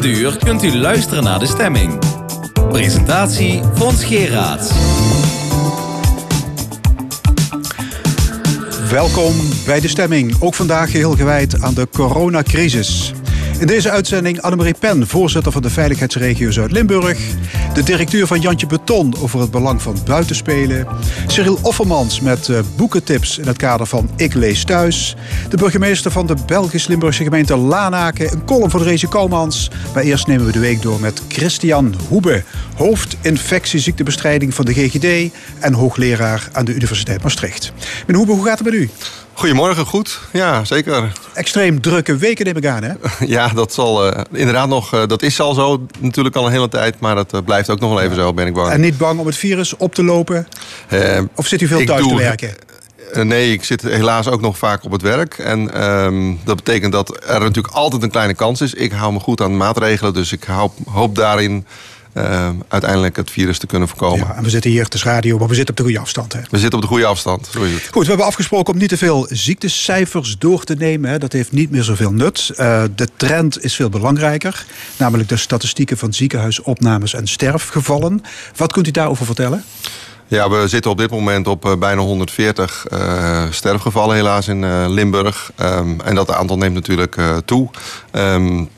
komend kunt u luisteren naar de stemming. Presentatie Fons Geraerts. Welkom bij de stemming. Ook vandaag geheel gewijd aan de coronacrisis. In deze uitzending Annemarie Pen, voorzitter van de Veiligheidsregio Zuid-Limburg. De directeur van Jantje Beton over het belang van buitenspelen. Cyril Offermans met uh, boekentips in het kader van Ik lees thuis. De burgemeester van de Belgisch-Limburgse gemeente Lanaken. Een column van Reze Koumans. Maar eerst nemen we de week door met Christian Hoebe. Hoofdinfectieziektebestrijding van de GGD. En hoogleraar aan de Universiteit Maastricht. Meneer Hoebe, hoe gaat het met u? Goedemorgen, goed. Ja, zeker. Extreem drukke weken neem ik aan, hè? Ja, dat zal uh, inderdaad nog... Uh, dat is al zo natuurlijk al een hele tijd... maar dat uh, blijft ook nog wel even zo, ben ik bang. En niet bang om het virus op te lopen? of zit u veel thuis doe, te werken? nee, ik zit helaas ook nog vaak op het werk. En um, dat betekent dat er natuurlijk altijd een kleine kans is. Ik hou me goed aan de maatregelen, dus ik hoop, hoop daarin uh, uiteindelijk het virus te kunnen voorkomen. Ja, en we zitten hier te radio, maar we zitten op de goede afstand. Hè? We zitten op de goede afstand, zo is het. Goed, we hebben afgesproken om niet te veel ziektecijfers door te nemen. Hè. Dat heeft niet meer zoveel nut. Uh, de trend is veel belangrijker. Namelijk de statistieken van ziekenhuisopnames en sterfgevallen. Wat kunt u daarover vertellen? Ja, we zitten op dit moment op uh, bijna 140 uh, sterfgevallen helaas in uh, Limburg. Um, en dat aantal neemt natuurlijk toe. Um,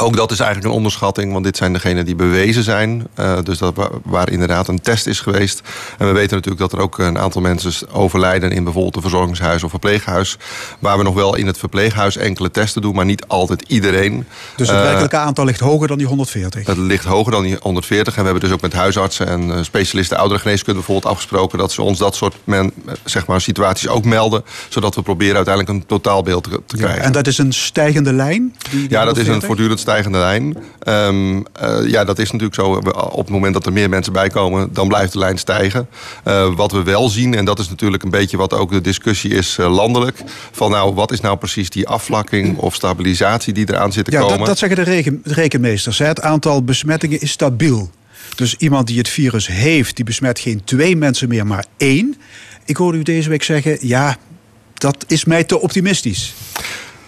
ook dat is eigenlijk een onderschatting, want dit zijn degenen die bewezen zijn. Uh, dus dat, waar inderdaad een test is geweest. En we weten natuurlijk dat er ook een aantal mensen overlijden in bijvoorbeeld een verzorgingshuis of verpleeghuis. Waar we nog wel in het verpleeghuis enkele testen doen, maar niet altijd iedereen. Dus het uh, werkelijke aantal ligt hoger dan die 140? Het ligt hoger dan die 140. En we hebben dus ook met huisartsen en specialisten ouderengeneeskunde bijvoorbeeld afgesproken dat ze ons dat soort men, zeg maar, situaties ook melden. Zodat we proberen uiteindelijk een totaalbeeld te, te krijgen. Ja, en dat is een stijgende lijn? Die, die ja, dat is een voortdurend stijgende lijn. Um, uh, ja, dat is natuurlijk zo. Op het moment dat er meer mensen bijkomen, dan blijft de lijn stijgen. Uh, wat we wel zien, en dat is natuurlijk een beetje wat ook de discussie is uh, landelijk. Van nou, wat is nou precies die afvlakking of stabilisatie die eraan zit te ja, komen? Dat, dat zeggen de, reken, de rekenmeesters. Hè. Het aantal besmettingen is stabiel. Dus iemand die het virus heeft, die besmet geen twee mensen meer, maar één. Ik hoorde u deze week zeggen, ja, dat is mij te optimistisch.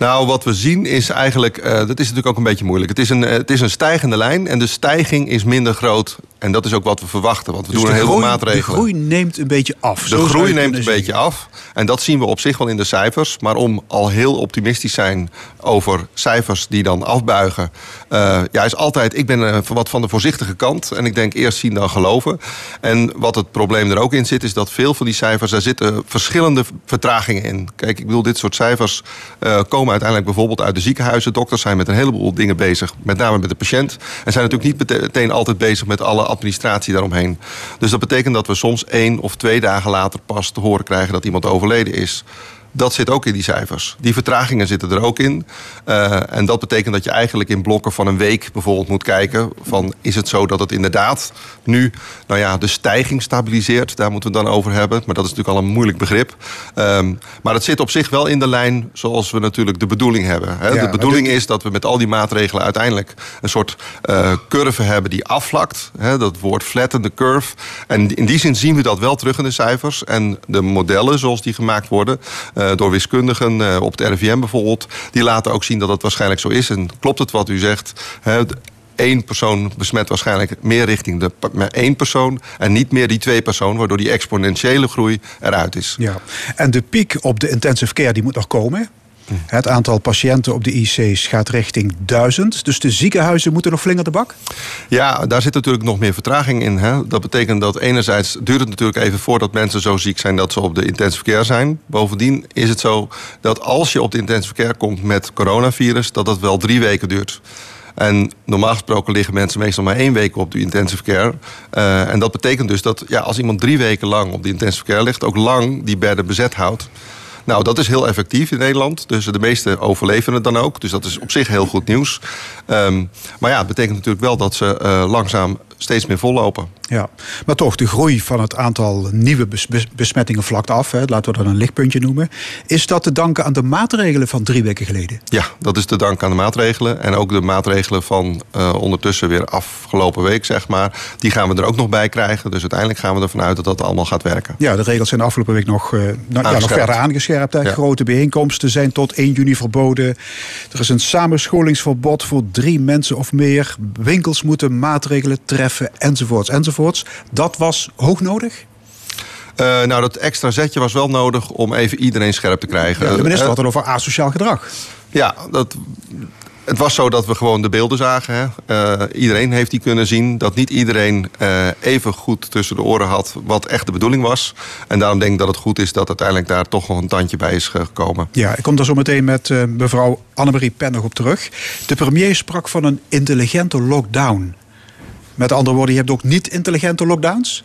Nou, wat we zien is eigenlijk, uh, dat is natuurlijk ook een beetje moeilijk. Het is een, uh, het is een stijgende lijn en de stijging is minder groot. En dat is ook wat we verwachten, want we dus doen een heel veel maatregelen. De groei neemt een beetje af. De groei neemt een beetje af. En dat zien we op zich wel in de cijfers. Maar om al heel optimistisch zijn over cijfers die dan afbuigen. Uh, ja, is altijd, ik ben uh, wat van de voorzichtige kant. En ik denk eerst zien dan geloven. En wat het probleem er ook in zit, is dat veel van die cijfers, daar zitten verschillende vertragingen in. Kijk, ik bedoel, dit soort cijfers uh, komen uiteindelijk bijvoorbeeld uit de ziekenhuizen. Dokters zijn met een heleboel dingen bezig, met name met de patiënt. En zijn natuurlijk niet meteen altijd bezig met alle administratie daaromheen. Dus dat betekent dat we soms één of twee dagen later pas te horen krijgen dat iemand overleden is. Dat zit ook in die cijfers. Die vertragingen zitten er ook in. Uh, en dat betekent dat je eigenlijk in blokken van een week bijvoorbeeld moet kijken... van is het zo dat het inderdaad nu nou ja, de stijging stabiliseert? Daar moeten we het dan over hebben. Maar dat is natuurlijk al een moeilijk begrip. Um, maar het zit op zich wel in de lijn zoals we natuurlijk de bedoeling hebben. Hè? Ja, de bedoeling dit... is dat we met al die maatregelen uiteindelijk... een soort uh, curve hebben die afvlakt. Hè? Dat woord flatten the curve. En in die zin zien we dat wel terug in de cijfers. En de modellen zoals die gemaakt worden... Uh, door wiskundigen uh, op het RIVM bijvoorbeeld. Die laten ook zien dat het waarschijnlijk zo is. En klopt het wat u zegt? Hè, één persoon besmet waarschijnlijk meer richting de één persoon en niet meer die twee personen, waardoor die exponentiële groei eruit is. Ja. En de piek op de intensive care die moet nog komen. Het aantal patiënten op de IC's gaat richting duizend. Dus de ziekenhuizen moeten nog flink de bak? Ja, daar zit natuurlijk nog meer vertraging in. Hè? Dat betekent dat enerzijds duurt het natuurlijk even voordat mensen zo ziek zijn dat ze op de intensive care zijn. Bovendien is het zo dat als je op de intensive care komt met coronavirus, dat dat wel drie weken duurt. En normaal gesproken liggen mensen meestal maar één week op de intensive care. Uh, en dat betekent dus dat ja, als iemand drie weken lang op de intensive care ligt, ook lang die bedden bezet houdt. Nou, dat is heel effectief in Nederland. Dus de meesten overleven het dan ook. Dus dat is op zich heel goed nieuws. Um, maar ja, het betekent natuurlijk wel dat ze uh, langzaam steeds meer vollopen. Ja, maar toch, de groei van het aantal nieuwe besmettingen vlakt af. Hè, laten we dat een lichtpuntje noemen. Is dat te danken aan de maatregelen van drie weken geleden? Ja, dat is te danken aan de maatregelen. En ook de maatregelen van uh, ondertussen weer afgelopen week, zeg maar. Die gaan we er ook nog bij krijgen. Dus uiteindelijk gaan we ervan uit dat dat allemaal gaat werken. Ja, de regels zijn de afgelopen week nog, uh, ja, nog verder aangescherpt. Ja. Grote bijeenkomsten zijn tot 1 juni verboden. Er is een samenscholingsverbod voor drie mensen of meer. Winkels moeten maatregelen treffen, enzovoorts, enzovoorts. Dat was hoog nodig? Uh, nou, dat extra zetje was wel nodig om even iedereen scherp te krijgen. Ja, de minister had het over asociaal gedrag. Ja, dat, het was zo dat we gewoon de beelden zagen. Hè. Uh, iedereen heeft die kunnen zien. Dat niet iedereen uh, even goed tussen de oren had wat echt de bedoeling was. En daarom denk ik dat het goed is dat uiteindelijk daar toch nog een tandje bij is gekomen. Ja, ik kom daar zo meteen met uh, mevrouw Annemarie Pen nog op terug. De premier sprak van een intelligente lockdown. Met andere woorden, je hebt ook niet intelligente lockdowns?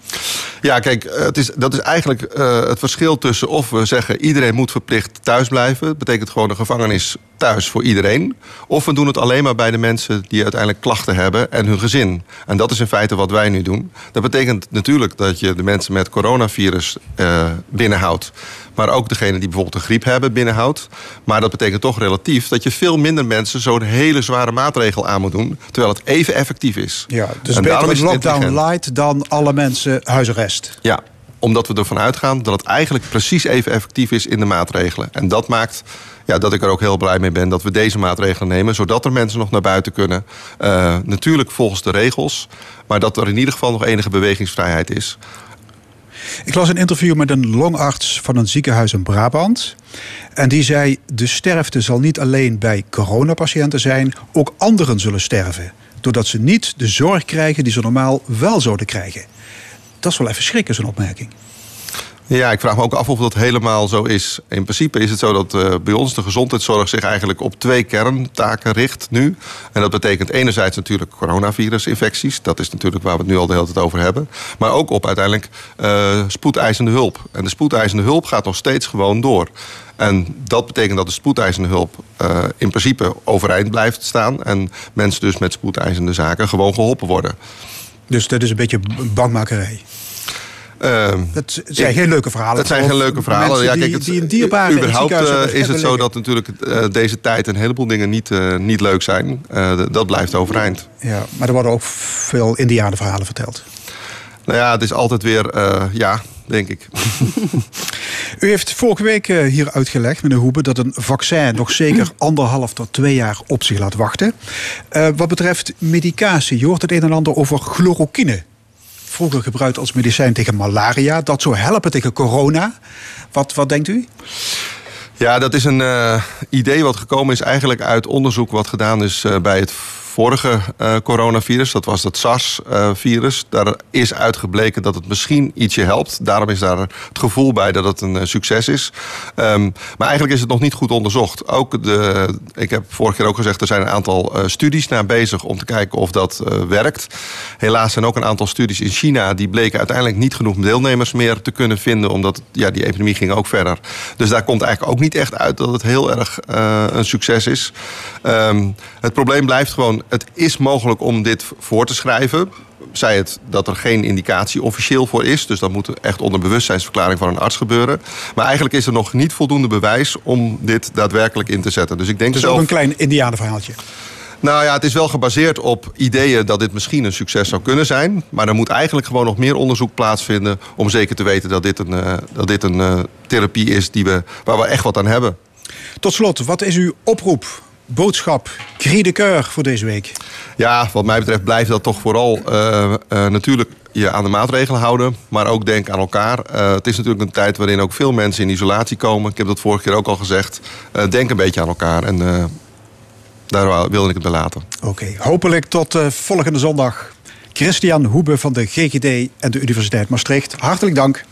Ja, kijk, het is, dat is eigenlijk uh, het verschil tussen of we zeggen iedereen moet verplicht thuis blijven. Dat betekent gewoon een gevangenis thuis voor iedereen. Of we doen het alleen maar bij de mensen die uiteindelijk klachten hebben en hun gezin. En dat is in feite wat wij nu doen. Dat betekent natuurlijk dat je de mensen met coronavirus uh, binnenhoudt. Maar ook degene die bijvoorbeeld een griep hebben binnenhoudt. Maar dat betekent toch relatief dat je veel minder mensen zo'n hele zware maatregel aan moet doen. Terwijl het even effectief is. Ja, dus en beter een lockdown light dan alle mensen huisarrest. Ja, omdat we ervan uitgaan dat het eigenlijk precies even effectief is in de maatregelen. En dat maakt ja, dat ik er ook heel blij mee ben dat we deze maatregelen nemen. Zodat er mensen nog naar buiten kunnen. Uh, natuurlijk volgens de regels. Maar dat er in ieder geval nog enige bewegingsvrijheid is. Ik las een interview met een longarts van een ziekenhuis in Brabant. En die zei: De sterfte zal niet alleen bij coronapatiënten zijn, ook anderen zullen sterven. Doordat ze niet de zorg krijgen die ze normaal wel zouden krijgen. Dat is wel even schrikken, zo'n opmerking. Ja, ik vraag me ook af of dat helemaal zo is. In principe is het zo dat uh, bij ons de gezondheidszorg zich eigenlijk op twee kerntaken richt nu. En dat betekent enerzijds natuurlijk coronavirusinfecties. Dat is natuurlijk waar we het nu al de hele tijd over hebben. Maar ook op uiteindelijk uh, spoedeisende hulp. En de spoedeisende hulp gaat nog steeds gewoon door. En dat betekent dat de spoedeisende hulp uh, in principe overeind blijft staan. En mensen dus met spoedeisende zaken gewoon geholpen worden. Dus dat is een beetje bangmakerij. Uh, dat zijn geen leuke verhalen. Dat zijn geen leuke verhalen. Ja, kijk, het, die een dierbare überhaupt uh, is het zo dat natuurlijk uh, deze tijd een heleboel dingen niet, uh, niet leuk zijn. dat blijft overeind. Ja, maar er worden ook veel indianenverhalen verteld. Nou ja, het is altijd weer, ja, denk ik. U heeft vorige week hier uitgelegd, meneer Hoebe, dat een vaccin nog zeker anderhalf tot twee jaar op zich laat wachten. wat betreft medicatie, je hoort het een en ander over chloroquine vroeger gebruikt als medicijn tegen malaria. Dat zou helpen tegen corona. Wat, wat denkt u? Ja, dat is een uh, idee wat gekomen is eigenlijk uit onderzoek wat gedaan is uh, bij het vorige uh, coronavirus. Dat was het SARS-virus. Daar is uitgebleken dat het misschien ietsje helpt. Daarom is daar het gevoel bij dat het een uh, succes is. Um, maar eigenlijk is het nog niet goed onderzocht. Ook de, ik heb vorige keer ook gezegd, er zijn een aantal studies naar bezig om te kijken of dat werkt. Helaas zijn ook een aantal studies in China die bleken uiteindelijk niet genoeg deelnemers meer te kunnen vinden, omdat ja, die epidemie ging ook verder. Dus daar komt eigenlijk ook niet echt uit dat het heel erg een succes is. Um, het probleem blijft gewoon het is mogelijk om dit voor te schrijven. Zij het dat er geen indicatie officieel voor is. Dus dat moet echt onder bewustzijnsverklaring van een arts gebeuren. Maar eigenlijk is er nog niet voldoende bewijs om dit daadwerkelijk in te zetten. Dus ik denk het is zelf... ook een klein indianenverhaaltje. Nou ja, het is wel gebaseerd op ideeën dat dit misschien een succes zou kunnen zijn. Maar er moet eigenlijk gewoon nog meer onderzoek plaatsvinden om zeker te weten dat dit een, uh, dat dit een uh, therapie is die we, waar we echt wat aan hebben. Tot slot, wat is uw oproep boodschap, cri de coeur voor deze week? Ja, wat mij betreft blijft dat toch vooral uh, uh, natuurlijk je aan de maatregelen houden, maar ook denk aan elkaar. Uh, het is natuurlijk een tijd waarin ook veel mensen in isolatie komen. Ik heb dat vorige keer ook al gezegd. denk een beetje aan elkaar en daar wilde ik het bij laten. Oké, okay, hopelijk tot volgende zondag. Christian Hoebe van de GGD en de Universiteit Maastricht. Hartelijk dank.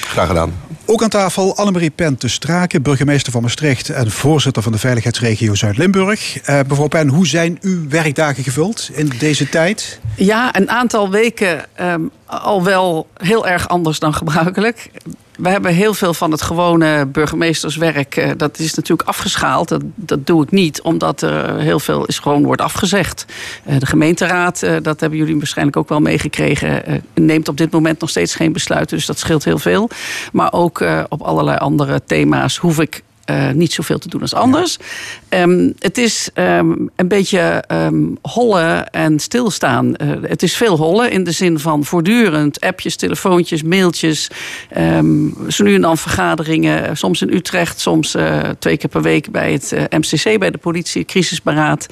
Graag gedaan. Ook aan tafel Annemarie Pen te Straken, burgemeester van Maastricht en voorzitter van de veiligheidsregio Zuid-Limburg. Uh, mevrouw Pen, hoe zijn uw werkdagen gevuld in deze tijd? Ja, een aantal weken um, al wel heel erg anders dan gebruikelijk. We hebben heel veel van het gewone burgemeesterswerk. eh, dat is natuurlijk afgeschaald. Dat, dat doe ik niet, omdat er heel veel is gewoon wordt afgezegd. Eh, de gemeenteraad, eh, dat hebben jullie waarschijnlijk ook wel meegekregen, neemt op dit moment nog steeds geen besluiten. Dus dat scheelt heel veel. Maar ook op allerlei andere thema's hoef ik eh, niet zoveel te doen als anders. Ehm, het is ehm, een beetje ehm, hollen en stilstaan. Eh, het is veel hollen in de zin van voortdurend appjes, telefoontjes, mailtjes. zo nu en dan vergaderingen. Soms in Utrecht, soms eh, twee keer per week bij het eh, MCC, bij de politie, crisisberaad.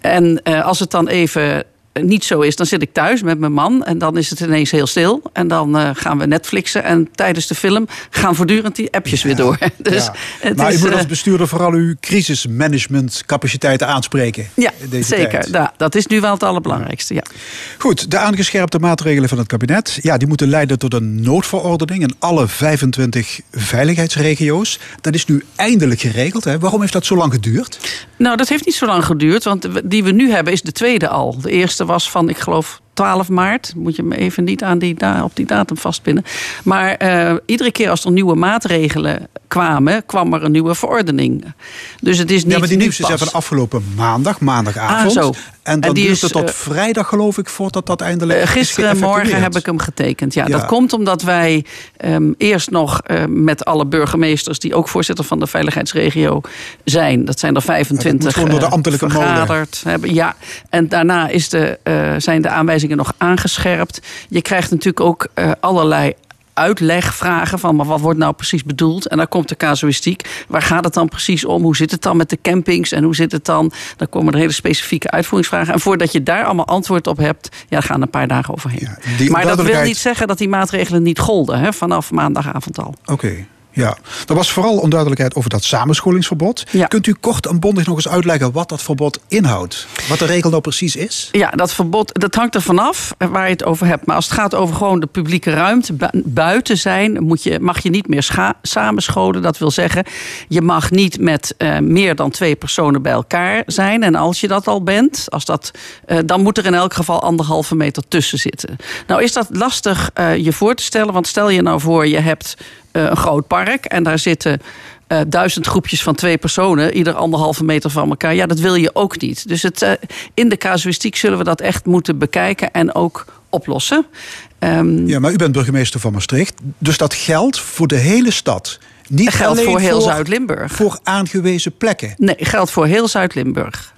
En eh, als het dan even niet zo is, dan zit ik thuis met mijn man en dan is het ineens heel stil. En dan eh, gaan we Netflixen en tijdens de film gaan voortdurend die appjes weer door. Dus Ja. het maar is, u moet eh, als bestuurder vooral uw crisismanagementcapaciteiten aanspreken. ja, deze zeker. tijd. Ja, dat is nu wel het allerbelangrijkste. Ja. Goed, de aangescherpte maatregelen van het kabinet. Ja, die moeten leiden tot een noodverordening in alle 25 veiligheidsregio's. Dat is nu eindelijk geregeld. Hè? Waarom heeft dat zo lang geduurd? Nou, dat heeft niet zo lang geduurd, want die we nu hebben is de tweede al. De eerste was van, ik geloof, 12 maart. Moet je me even niet aan die, op die datum vastpinnen. Maar eh, iedere keer als er nieuwe maatregelen kwamen, kwam er een nieuwe verordening. Dus het is niet ja, maar die zijn pas. van afgelopen maandag, maandagavond. Ah, zo. En dan En die duurt is, het tot eh, vrijdag, geloof ik, voordat dat eindelijk Eh, is gisteren en morgen heb ik hem getekend. Ja, Ja. dat komt omdat wij ehm, eerst nog met alle burgemeesters... die ook voorzitter van de veiligheidsregio zijn... dat zijn er 25 moet gewoon door de ambtelijke molen. vergaderd hebben. Ja, en daarna is de, zijn de aanwijzingen nog aangescherpt. Je krijgt natuurlijk ook eh, allerlei uitlegvragen van maar wat wordt nou precies bedoeld en dan komt de casuïstiek. Waar gaat het dan precies om? Hoe zit het dan met de campings en hoe zit het dan? Dan komen er hele specifieke uitvoeringsvragen en voordat je daar allemaal antwoord op hebt, ja, gaan een paar dagen overheen. Ja, maar dat wil niet zeggen dat die maatregelen niet golden hè, vanaf maandagavond al. Oké. Ja, er was vooral onduidelijkheid over dat samenscholingsverbod. Ja. Kunt u kort en bondig nog eens uitleggen wat dat verbod inhoudt? Wat de regel nou precies is? Ja, dat verbod dat hangt er vanaf waar je het over hebt. Maar als het gaat over gewoon de publieke ruimte bu- buiten zijn, moet je, mag je niet meer samenscholen. Dat wil zeggen, je mag niet met eh, meer dan twee personen bij elkaar zijn. En als je dat al bent, als dat, eh, dan moet er in elk geval anderhalve meter tussen zitten. Nou is dat lastig eh, je voor te stellen. Want stel je nou voor, je hebt een groot park en daar zitten eh, duizend groepjes van twee personen, ieder anderhalve meter van elkaar. Ja, dat wil je ook niet. Dus het, eh, in de casuïstiek zullen we dat echt moeten bekijken en ook oplossen. Ehm, Ja, maar u bent burgemeester van Maastricht. Dus dat geldt voor de hele stad. Niet dat geldt alleen voor heel Zuid-Limburg. Voor aangewezen plekken. Nee, geldt voor heel Zuid-Limburg.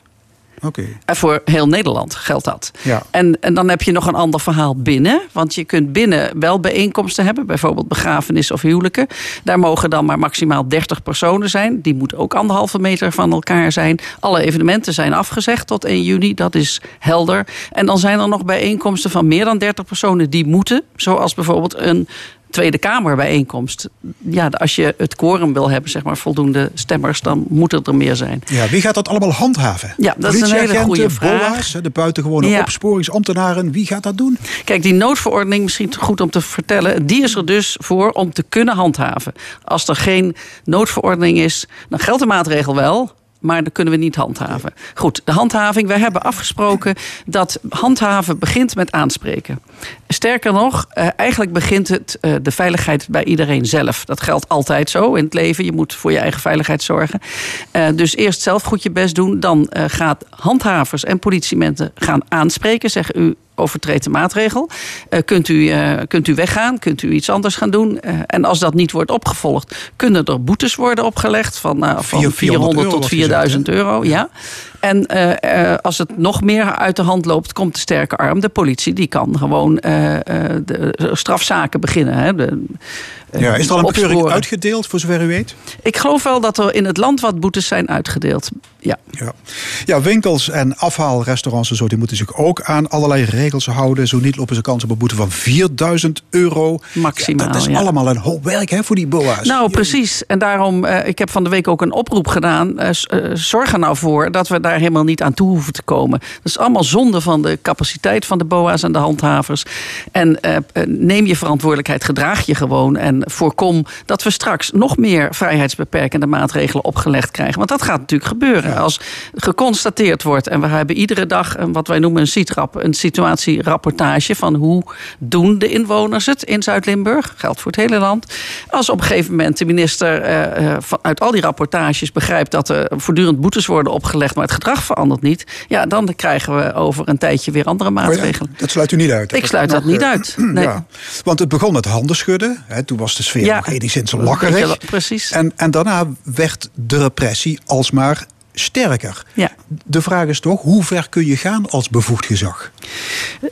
En voor heel Nederland geldt dat. Ja. En, en dan heb je nog een ander verhaal binnen. Want je kunt binnen wel bijeenkomsten hebben. Bijvoorbeeld begrafenissen of huwelijken. Daar mogen dan maar maximaal 30 personen zijn. Die moeten ook anderhalve meter van elkaar zijn. Alle evenementen zijn afgezegd tot 1 juni. Dat is helder. En dan zijn er nog bijeenkomsten van meer dan 30 personen die moeten. Zoals bijvoorbeeld een Tweede Kamerbijeenkomst. Ja, als je het quorum wil hebben, zeg maar voldoende stemmers, dan moeten er meer zijn. Ja, wie gaat dat allemaal handhaven? Ja, dat is een hele goede vraag. BOA's, de buitengewone Ja. opsporingsambtenaren. Wie gaat dat doen? Kijk, die noodverordening, misschien goed om te vertellen, die is er dus voor om te kunnen handhaven. Als er geen noodverordening is, dan geldt de maatregel wel. Maar dan kunnen we niet handhaven. Goed, de handhaving. We hebben afgesproken dat handhaven begint met aanspreken. Sterker nog, eh, eigenlijk begint het eh, de veiligheid bij iedereen zelf. Dat geldt altijd zo in het leven. Je moet voor je eigen veiligheid zorgen. Eh, dus eerst zelf goed je best doen. Dan gaat handhavers en politiemensen gaan aanspreken. Zeggen u overtreedt de maatregel. Eh, kunt, u, eh, kunt u weggaan? Kunt u iets anders gaan doen? Eh, en als dat niet wordt opgevolgd, kunnen er boetes worden opgelegd van, van 400 400 euro tot was gezegd, 4000 euro. Ja. En eh, eh, als het nog meer uit de hand loopt, komt de sterke arm. De politie die kan gewoon eh, de strafzaken beginnen. Hè. De, Ja, is er al een bekeuring opsporen. uitgedeeld, voor zover u weet? Ik geloof wel dat er in het land wat boetes zijn uitgedeeld. Ja. Ja. ja, winkels en afhaalrestaurants en zo, die moeten zich ook aan allerlei regels houden. Zo niet lopen ze kans op een boete van 4000 euro. Maximaal, Ja, dat is ja. allemaal een hoop werk hè, voor die boa's. Nou, precies. En daarom, ik heb van de week ook een oproep gedaan. Zorg er nou voor dat we daar daar helemaal niet aan toe hoeven te komen. Dat is allemaal zonde van de capaciteit van de BOA's en de handhavers. En uh, neem je verantwoordelijkheid, gedraag je gewoon en voorkom dat we straks nog meer vrijheidsbeperkende maatregelen opgelegd krijgen. Want dat gaat natuurlijk gebeuren. Als geconstateerd wordt, en we hebben iedere dag wat wij noemen een CITRAP, een situatierapportage van hoe doen de inwoners het in Zuid-Limburg, geldt voor het hele land. Als op een gegeven moment de minister uh, uit al die rapportages begrijpt dat er voortdurend boetes worden opgelegd, maar het gedrag verandert niet, ja, dan krijgen we over een tijdje weer andere oh maatregelen. dat sluit u niet uit. Ik sluit dat, niet uit. Nee. Ja, want het begon met handen schudden. Hè, toen was de sfeer ja, nog enigszins lacherig. Precies. En, en daarna werd de repressie alsmaar sterker. Ja. De vraag is toch, hoe ver kun je gaan als bevoegd gezag?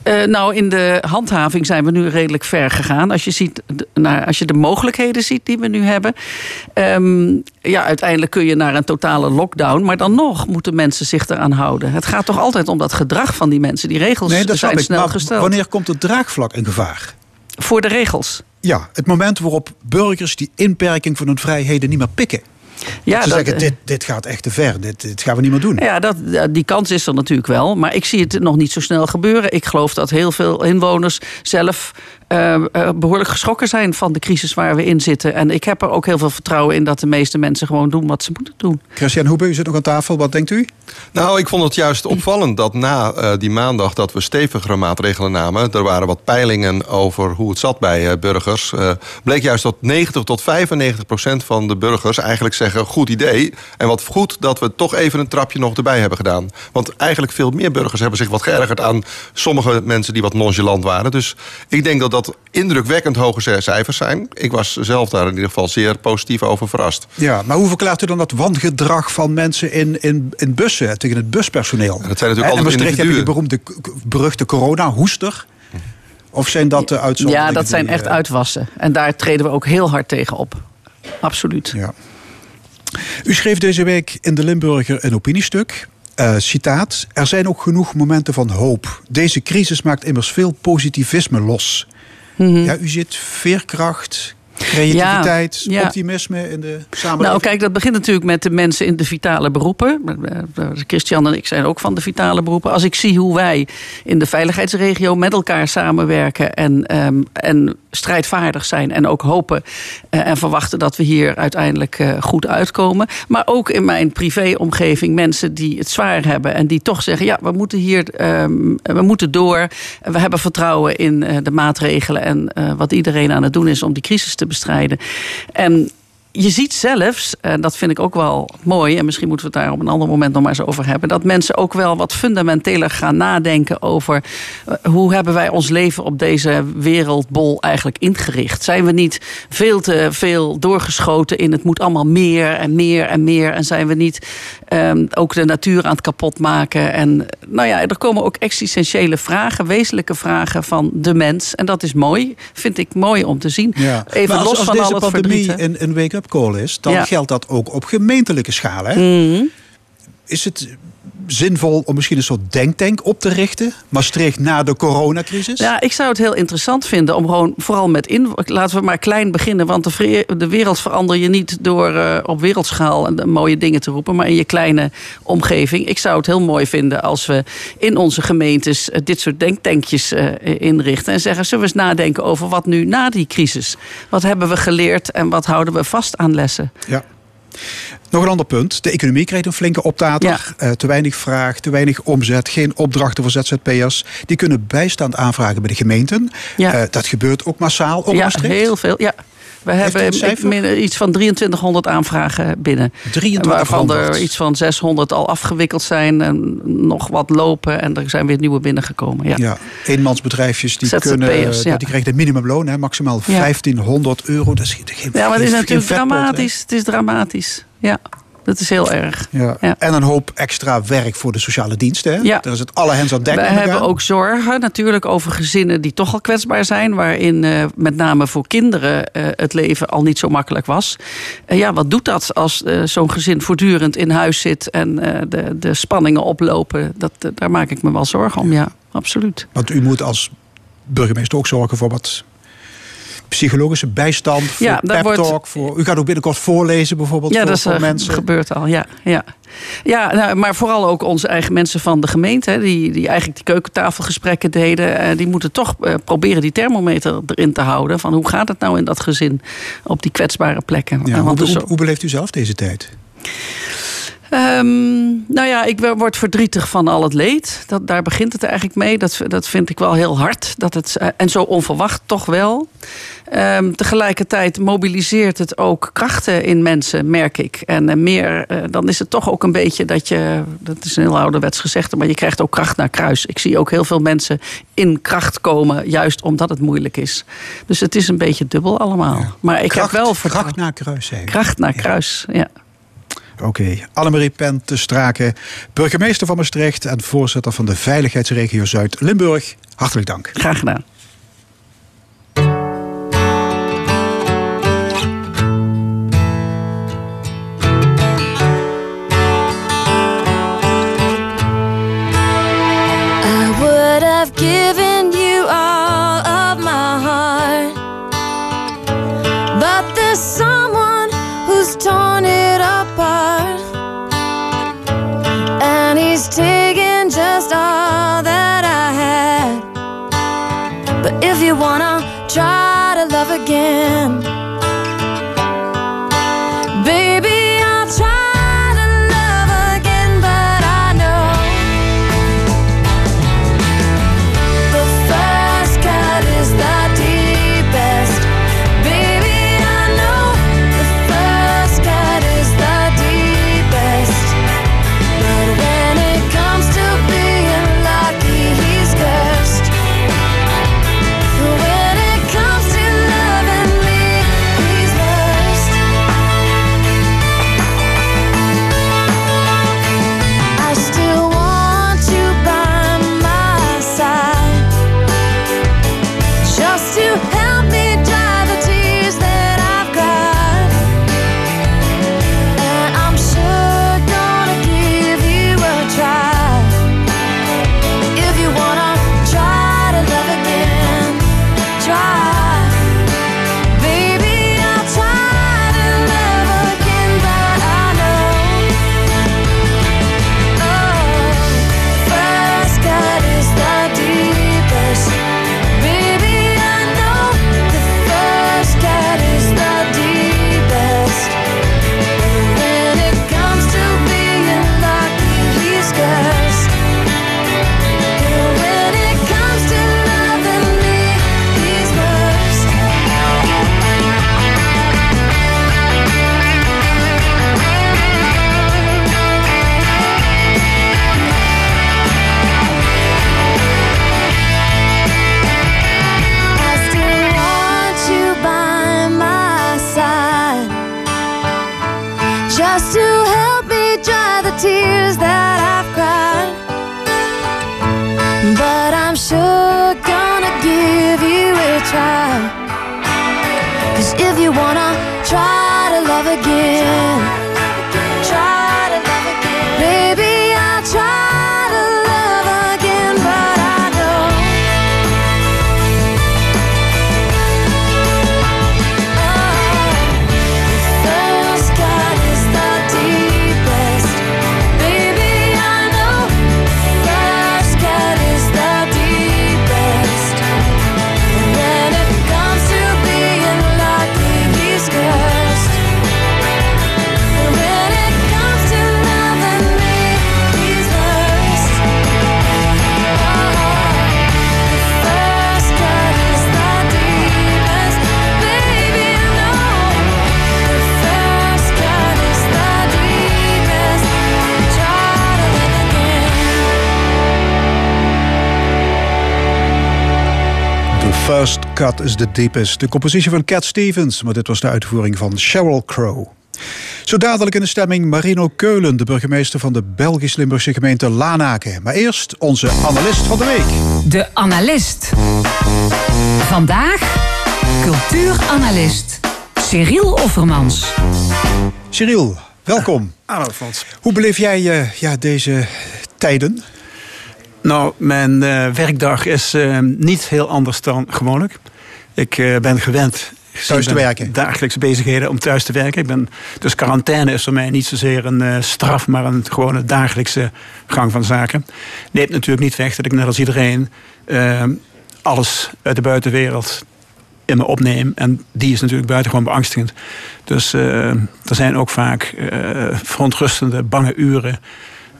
Uh, nou, in de handhaving zijn we nu redelijk ver gegaan. Als je, ziet, nou, als je de mogelijkheden ziet die we nu hebben. Um, ja, uiteindelijk kun je naar een totale lockdown. Maar dan nog moeten mensen zich eraan houden. Het gaat toch altijd om dat gedrag van die mensen. Die regels nee, dat zijn snel gesteld. Wanneer komt het draagvlak in gevaar? Voor de regels. Ja, het moment waarop burgers die inperking van hun vrijheden niet meer pikken. Ja, dat, zeggen, dit, dit gaat echt te ver, dit, dit gaan we niet meer doen. Ja, dat, die kans is er natuurlijk wel. Maar ik zie het nog niet zo snel gebeuren. Ik geloof dat heel veel inwoners zelf uh, behoorlijk geschrokken zijn van de crisis waar we in zitten. En ik heb er ook heel veel vertrouwen in dat de meeste mensen gewoon doen wat ze moeten doen. Christian Hoebe, u zit nog aan tafel. Wat denkt u? Nou, ik vond het juist opvallend dat na uh, die maandag dat we stevigere maatregelen namen. Er waren wat peilingen over hoe het zat bij burgers. bleek juist dat 90 tot 95 procent van de burgers eigenlijk zeggen: goed idee. En wat goed dat we toch even een trapje nog erbij hebben gedaan. Want eigenlijk veel meer burgers hebben zich wat geërgerd aan sommige mensen die wat nonchalant waren. Dus ik denk dat dat indrukwekkend hoge cijfers zijn. Ik was zelf daar in ieder geval zeer positief over verrast. Ja, maar hoe verklaart u dan dat wangedrag van mensen in, in, in bussen tegen het buspersoneel? dat zijn natuurlijk altijd individuen. heb je de beroemde, beruchte corona-hoester. Of zijn dat de uitzonderingen? Ja, dat zijn echt eh, uitwassen. En daar treden we ook heel hard tegen op. Absoluut. Ja. U schreef deze week in de Limburger een opiniestuk. Uh, citaat: Er zijn ook genoeg momenten van hoop. Deze crisis maakt immers veel positivisme los. Mhm. Ja, u zit veerkracht, Creativiteit, optimisme in de samenleving. Nou, kijk, dat begint natuurlijk met de mensen in de vitale beroepen. Christian en ik zijn ook van de vitale beroepen. Als ik zie hoe wij in de veiligheidsregio met elkaar samenwerken en, um, en strijdvaardig zijn en ook hopen uh, en verwachten dat we hier uiteindelijk uh, goed uitkomen. Maar ook in mijn privéomgeving mensen die het zwaar hebben en die toch zeggen: ja, we moeten hier, um, we moeten door. We hebben vertrouwen in uh, de maatregelen en wat iedereen aan het doen is om die crisis te bestrijden. En je ziet zelfs, en dat vind ik ook wel mooi, en misschien moeten we het daar op een ander moment nog maar eens over hebben, dat mensen ook wel wat fundamenteler gaan nadenken over eh, hoe hebben wij ons leven op deze wereldbol eigenlijk ingericht. Zijn we niet veel te veel doorgeschoten in het moet allemaal meer en meer en meer en zijn we niet um, ook de natuur aan het kapot maken? En nou ja, er komen ook existentiële vragen, wezenlijke vragen van de mens en dat is mooi, vind ik mooi om te zien. Ja. Even los van al het verdriet. Een, een week call is, dan geldt dat ook op gemeentelijke schaal. Hè? Mhm. Is het zinvol om misschien een soort denktank op te richten? Maastricht na de coronacrisis? Ja, ik zou het heel interessant vinden om gewoon vooral met in. Laten we maar klein beginnen, want de, de wereld verander je niet door uh, op wereldschaal mooie dingen te roepen, maar in je kleine omgeving. Ik zou het heel mooi vinden als we in onze gemeentes uh, dit soort denktankjes uh, inrichten en zeggen: zullen we eens nadenken over wat nu na die crisis? Wat hebben we geleerd en wat houden we vast aan lessen? Ja. Nog een ander punt. De economie krijgt een flinke optater. Ja. Uh, te weinig vraag, te weinig omzet, geen opdrachten voor ZZP'ers. Die kunnen bijstand aanvragen bij de gemeenten. Ja. Uh, dat gebeurt ook massaal. Ja, heel veel. Ja. We hebben iets van 2300 aanvragen binnen. 2300. Waarvan er iets van 600 al afgewikkeld zijn. En nog wat lopen. En er zijn weer nieuwe binnengekomen. Ja, ja eenmansbedrijfjes die, kunnen, ja. die krijgen het minimumloon. Hè, maximaal 1500 euro. Dat is geen, ja, maar het is natuurlijk dramatisch. Het is dramatisch. Ja. Dat is heel erg. Ja. En een hoop extra werk voor de sociale diensten. Hè? Ja. Daar is het alle hens aan dek. We hebben ook zorgen natuurlijk over gezinnen die toch al kwetsbaar zijn. Waarin uh, met name voor kinderen uh, het leven al niet zo makkelijk was. Uh, ja, wat doet dat als zo'n gezin voortdurend in huis zit en de, de spanningen oplopen? Dat, daar maak ik me wel zorgen om, ja. Absoluut. Want u moet als burgemeester ook zorgen voor wat psychologische bijstand, voor Ja, pep wordt- talk. Voor, u gaat ook binnenkort voorlezen bijvoorbeeld Ja, voor, dat is, voor eh, mensen. gebeurt al. Ja, ja. ja nou, maar vooral ook onze eigen mensen van de gemeente, hè, die, die eigenlijk die keukentafelgesprekken deden, eh, die moeten toch eh, proberen die thermometer erin te houden. Van hoe gaat het nou in dat gezin op die kwetsbare plekken? Ja, hoe, hoe beleeft u zelf deze tijd? Ehm, nou ja, ik word verdrietig van al het leed. Dat, daar begint het eigenlijk mee. Dat, dat vind ik wel heel hard. Dat het, eh, en zo onverwacht toch wel. Ehm, tegelijkertijd mobiliseert het ook krachten in mensen, merk ik. En eh, meer, eh, dan is het toch ook een beetje dat je... Dat is een heel ouderwets gezegde, maar je krijgt ook kracht naar kruis. Ik zie ook heel veel mensen in kracht komen, juist omdat het moeilijk is. Dus het is een beetje dubbel allemaal. Maar ik kracht, heb wel vertrouwen. kracht naar kruis. Kracht naar kruis, ja. Oké, Annemarie Pen te Straken, burgemeester van Maastricht en voorzitter van de Veiligheidsregio Zuid-Limburg. Hartelijk dank. Graag gedaan. I would have given if you wanna try to love again, tears cut is the deepest. De compositie van Cat Stevens, maar dit was de uitvoering van Sheryl Crow. Zo dadelijk in de stemming Marino Keulen, de burgemeester van de Belgisch-Limburgse gemeente Lanaken. Maar eerst onze analist van de week. De analist. Vandaag cultuuranalist Cyril Offermans. Cyril, welkom. Hallo Frans. Hoe beleef jij eh, ja, deze tijden? Nou, mijn eh, werkdag is eh, niet heel anders dan gewoonlijk. Ik eh, ben gewend Thuis te werken. Dagelijkse bezigheden om thuis te werken. Ik ben, dus quarantaine is voor mij niet zozeer een eh, straf, maar een gewone dagelijkse gang van zaken. Neemt natuurlijk niet weg dat ik net als iedereen eh, alles uit de buitenwereld in me opneem. En die is natuurlijk buitengewoon beangstigend. Dus eh, er zijn ook vaak verontrustende, bange uren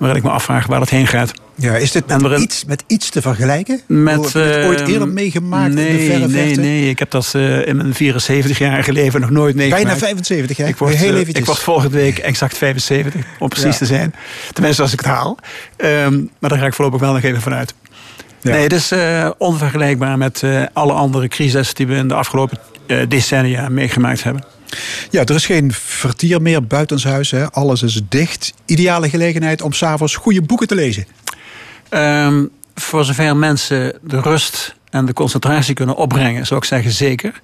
waarin ik me afvraag waar het heen gaat. Ja, is dit met, waarin- iets, met iets te vergelijken? Met, Heb je het ooit eh, eerder meegemaakt nee, in de verre Nee, nee, ik heb dat eh, in mijn 74-jarige leven nog nooit meegemaakt. Bijna 75, hè? Ik word, Heel eh, eventjes. ik word volgende week exact 75, om precies Ja. te zijn. Tenminste, als ik het haal. Ehm, maar daar ga ik voorlopig wel nog even vanuit. Ja. Nee, het is onvergelijkbaar met alle andere crises die we in de afgelopen decennia meegemaakt hebben. Ja, er is geen vertier meer buitenshuis. Hè? Alles is dicht. Ideale gelegenheid om s'avonds goede boeken te lezen. Ehm, voor zover mensen de rust en de concentratie kunnen opbrengen, zou ik zeggen zeker.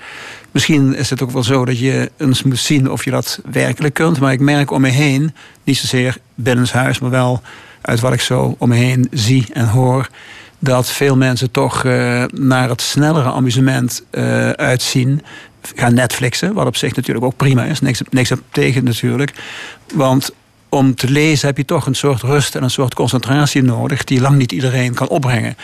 Misschien is het ook wel zo dat je eens moet zien of je dat werkelijk kunt. Maar ik merk om me heen, niet zozeer binnenshuis, maar wel uit wat ik zo om me heen zie en hoor. Dat veel mensen toch eh, naar het snellere amusement eh, uitzien. Gaan Netflixen, wat op zich natuurlijk ook prima is. Niks, niks tegen natuurlijk. Want om te lezen heb je toch een soort rust en een soort concentratie nodig die lang niet iedereen kan opbrengen.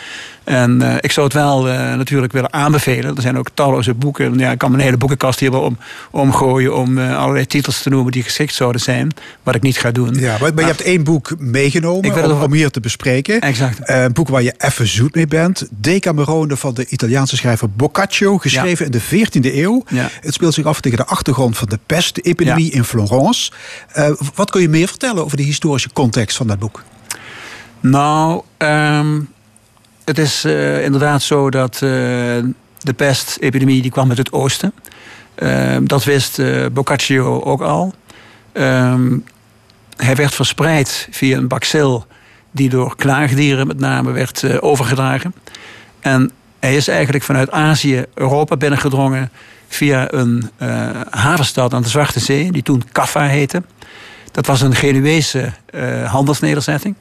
En eh, ik zou het wel eh, natuurlijk willen aanbevelen. Er zijn ook talloze boeken. Ja, ik kan mijn hele boekenkast hier wel om, omgooien om eh, allerlei titels te noemen die geschikt zouden zijn. Wat ik niet ga doen. Ja, maar, maar je hebt één boek meegenomen om, over- om hier te bespreken. Exact. Een boek waar je even zoet mee bent. Decamerone van de Italiaanse schrijver Boccaccio. Geschreven in de 14e eeuw. Ja. Het speelt zich af tegen de achtergrond van de pestepidemie Ja. in Florence. Wat kun je meer vertellen over de historische context van dat boek? Nou, ehm, het is eh, inderdaad zo dat eh, de pestepidemie die kwam uit het oosten. Ehm, dat wist eh, Boccaccio ook al. Ehm, hij werd verspreid via een bacil die door klaagdieren met name werd overgedragen. En hij is eigenlijk vanuit Azië Europa binnengedrongen via een havenstad aan de Zwarte Zee, die toen Kaffa heette. Dat was een Genuese handelsnederzetting.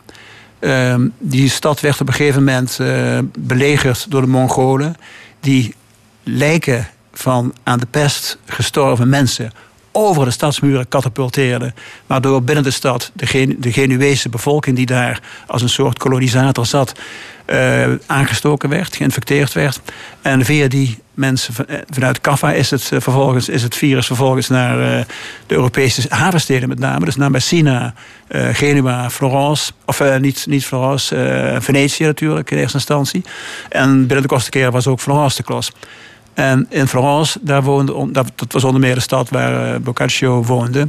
Ehm, die stad werd op een gegeven moment eh, belegerd door de Mongolen. Die lijken van aan de pest gestorven mensen over de stadsmuren katapulteerden. Waardoor binnen de stad de, Gen de Genuese bevolking die daar als een soort kolonisator zat... eh, aangestoken werd, geïnfecteerd werd. En via die mensen eh, vanuit Kaffa is het, eh, vervolgens, is het virus vervolgens naar de Europese havensteden met name. Dus naar Messina, Genua, Florence. Of niet, niet Florence, Venetië natuurlijk in eerste instantie. En binnen de kortste keer was ook Florence de klos. En in Florence, daar woonde, on- dat was onder meer de stad waar eh, Boccaccio woonde.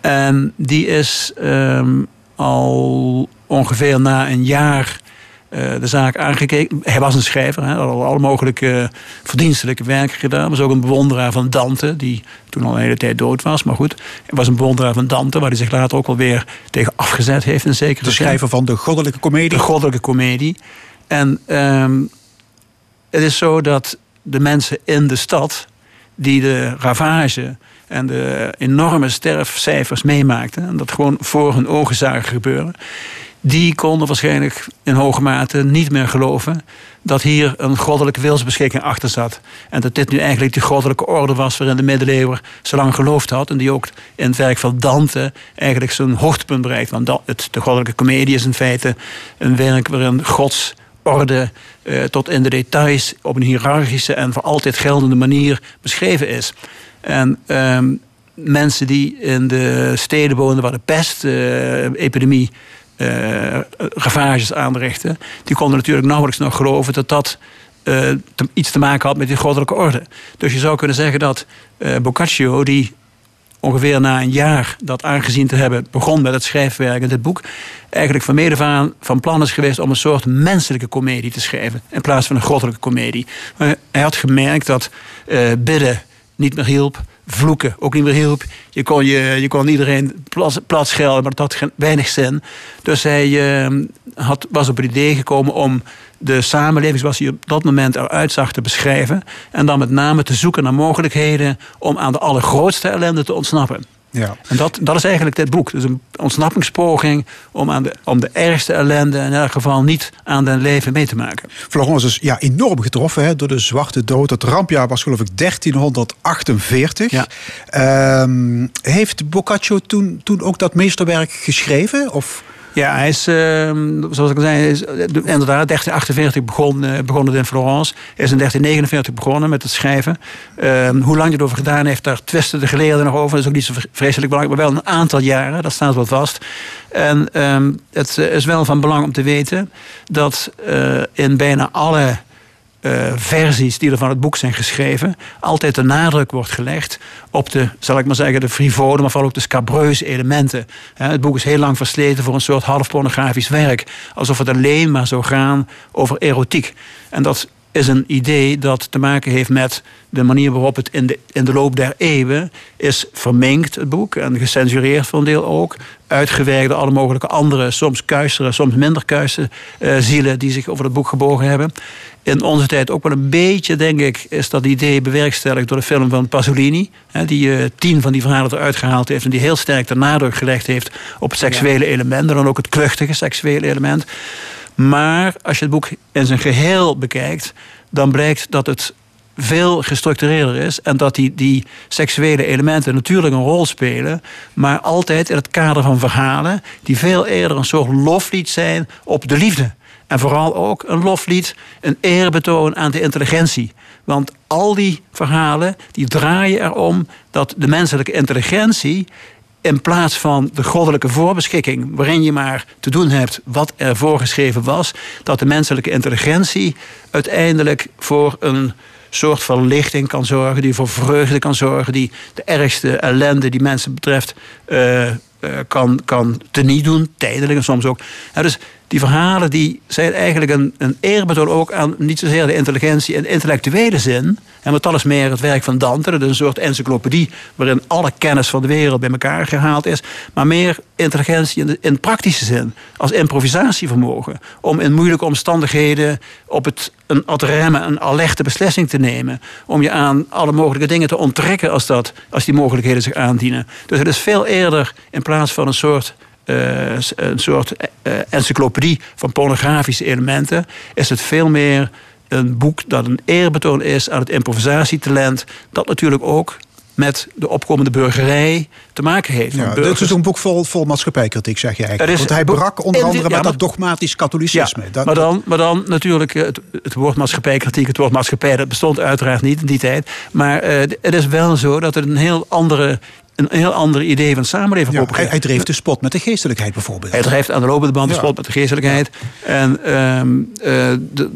En die is ehm, al ongeveer na een jaar eh, de zaak aangekeken. Hij was een schrijver, hij had al alle mogelijke verdienstelijke werken gedaan. Was ook een bewonderaar van Dante, die toen al een hele tijd dood was. Maar goed, hij was een bewonderaar van Dante, waar hij zich later ook alweer tegen afgezet heeft in zekere De schrijver van de goddelijke komedie. De goddelijke komedie. En ehm, het is zo dat de mensen in de stad die de ravage en de enorme sterfcijfers meemaakten, en dat gewoon voor hun ogen zagen gebeuren, die konden waarschijnlijk in hoge mate niet meer geloven dat hier een goddelijke wilsbeschikking achter zat. En dat dit nu eigenlijk de goddelijke orde was waarin de middeleeuwen zo lang geloofd had. En die ook in het werk van Dante eigenlijk zijn hoogtepunt bereikt. Want de goddelijke komedie is in feite een werk waarin Gods orde eh, tot in de details op een hiërarchische en voor altijd geldende manier beschreven is. En ehm, mensen die in de steden woonden waar de pestepidemie eh ravages aanrichtte, die konden natuurlijk nauwelijks nog geloven dat dat eh, iets te maken had met die goddelijke orde. Dus je zou kunnen zeggen dat eh, Boccaccio, die ongeveer na een jaar dat aangezien te hebben begon met het schrijfwerk in dit boek, eigenlijk van mede aan van plan is geweest om een soort menselijke komedie te schrijven in plaats van een goddelijke komedie. Hij had gemerkt dat eh, bidden niet meer hielp, vloeken ook niet meer hielp. Je kon, je, je kon iedereen plat schelden, maar dat had weinig zin. Dus hij eh, had, was op het idee gekomen om de samenleving zoals hij op dat moment eruit zag te beschrijven. En dan met name te zoeken naar mogelijkheden om aan de allergrootste ellende te ontsnappen. Ja. En dat, dat is eigenlijk dit boek. Dus een ontsnappingspoging om, aan de, om de ergste ellende in elk geval niet aan den leven mee te maken. Florence is ja, enorm getroffen hè, door de Zwarte Dood. Het rampjaar was geloof ik 1348. Ja. Ehm, heeft Boccaccio toen, toen ook dat meesterwerk geschreven? Of... Ja, hij is, ehm, zoals ik al zei, is, eh, inderdaad, 1348 begon, eh, begon het in Florence. Hij is in 1349 begonnen met het schrijven. Ehm, hoe lang hij erover gedaan heeft, daar twisten de geleerden nog over. Dat is ook niet zo vreselijk belangrijk, maar wel een aantal jaren, dat staat wel vast. En ehm, het eh, is wel van belang om te weten dat in bijna alle eh, versies die er van het boek zijn geschreven, altijd de nadruk wordt gelegd op de, zal ik maar zeggen, de frivole, maar vooral ook de scabreuze elementen. Het boek is heel lang versleten voor een soort half pornografisch werk, alsof het alleen maar zou gaan over erotiek. En dat is een idee dat te maken heeft met de manier waarop het in de, in de loop der eeuwen is verminkt, het boek, en gecensureerd voor een deel ook. Uitgewerkt door alle mogelijke andere, soms kuistere, soms minder kuiste eh, zielen die zich over het boek gebogen hebben. In onze tijd ook wel een beetje, denk ik, is dat idee bewerkstelligd door de film van Pasolini. Hè, die eh, tien van die verhalen eruit gehaald heeft en die heel sterk de nadruk gelegd heeft op het seksuele element en dan ook het kluchtige seksuele element. Maar als je het boek in zijn geheel bekijkt, dan blijkt dat het veel gestructureerder is. En dat die, die seksuele elementen natuurlijk een rol spelen. Maar altijd in het kader van verhalen. die veel eerder een soort loflied zijn op de liefde. En vooral ook een loflied, een eerbetoon aan de intelligentie. Want al die verhalen die draaien erom dat de menselijke intelligentie in plaats van de goddelijke voorbeschikking, waarin je maar te doen hebt wat er voorgeschreven was, dat de menselijke intelligentie uiteindelijk voor een soort verlichting kan zorgen, die voor vreugde kan zorgen, die de ergste ellende die mensen betreft uh, uh, kan, kan teniet doen, tijdelijk en soms ook. Dus die verhalen die zijn eigenlijk een, een ook aan niet zozeer de intelligentie in intellectuele zin. En dat is meer het werk van Dante. Een soort encyclopedie waarin alle kennis van de wereld bij elkaar gehaald is. Maar meer intelligentie in, de, in praktische zin. Als improvisatievermogen. Om in moeilijke omstandigheden op het, een ad rem, een alerte beslissing te nemen. Om je aan alle mogelijke dingen te onttrekken als, dat, als die mogelijkheden zich aandienen. Dus het is veel eerder in plaats van een soort uh, een soort uh, encyclopedie van pornografische elementen, is het veel meer een boek dat een eerbetoon is aan het improvisatietalent, dat natuurlijk ook met de opkomende burgerij te maken heeft. Ja, dit is een boek vol, vol maatschappijkritiek, zeg je eigenlijk. Want hij brak onder andere met dat dogmatisch katholicisme. Ja, maar, dan, maar dan natuurlijk, het, het woord maatschappijkritiek, het woord maatschappij, dat bestond uiteraard niet in die tijd. Maar uh, het is wel zo dat het een heel andere een heel ander idee van samenleving ja, hij, hij, dreef de spot met de geestelijkheid bijvoorbeeld. Hij drijft aan de lopende band de spot met de geestelijkheid. En, um, uh,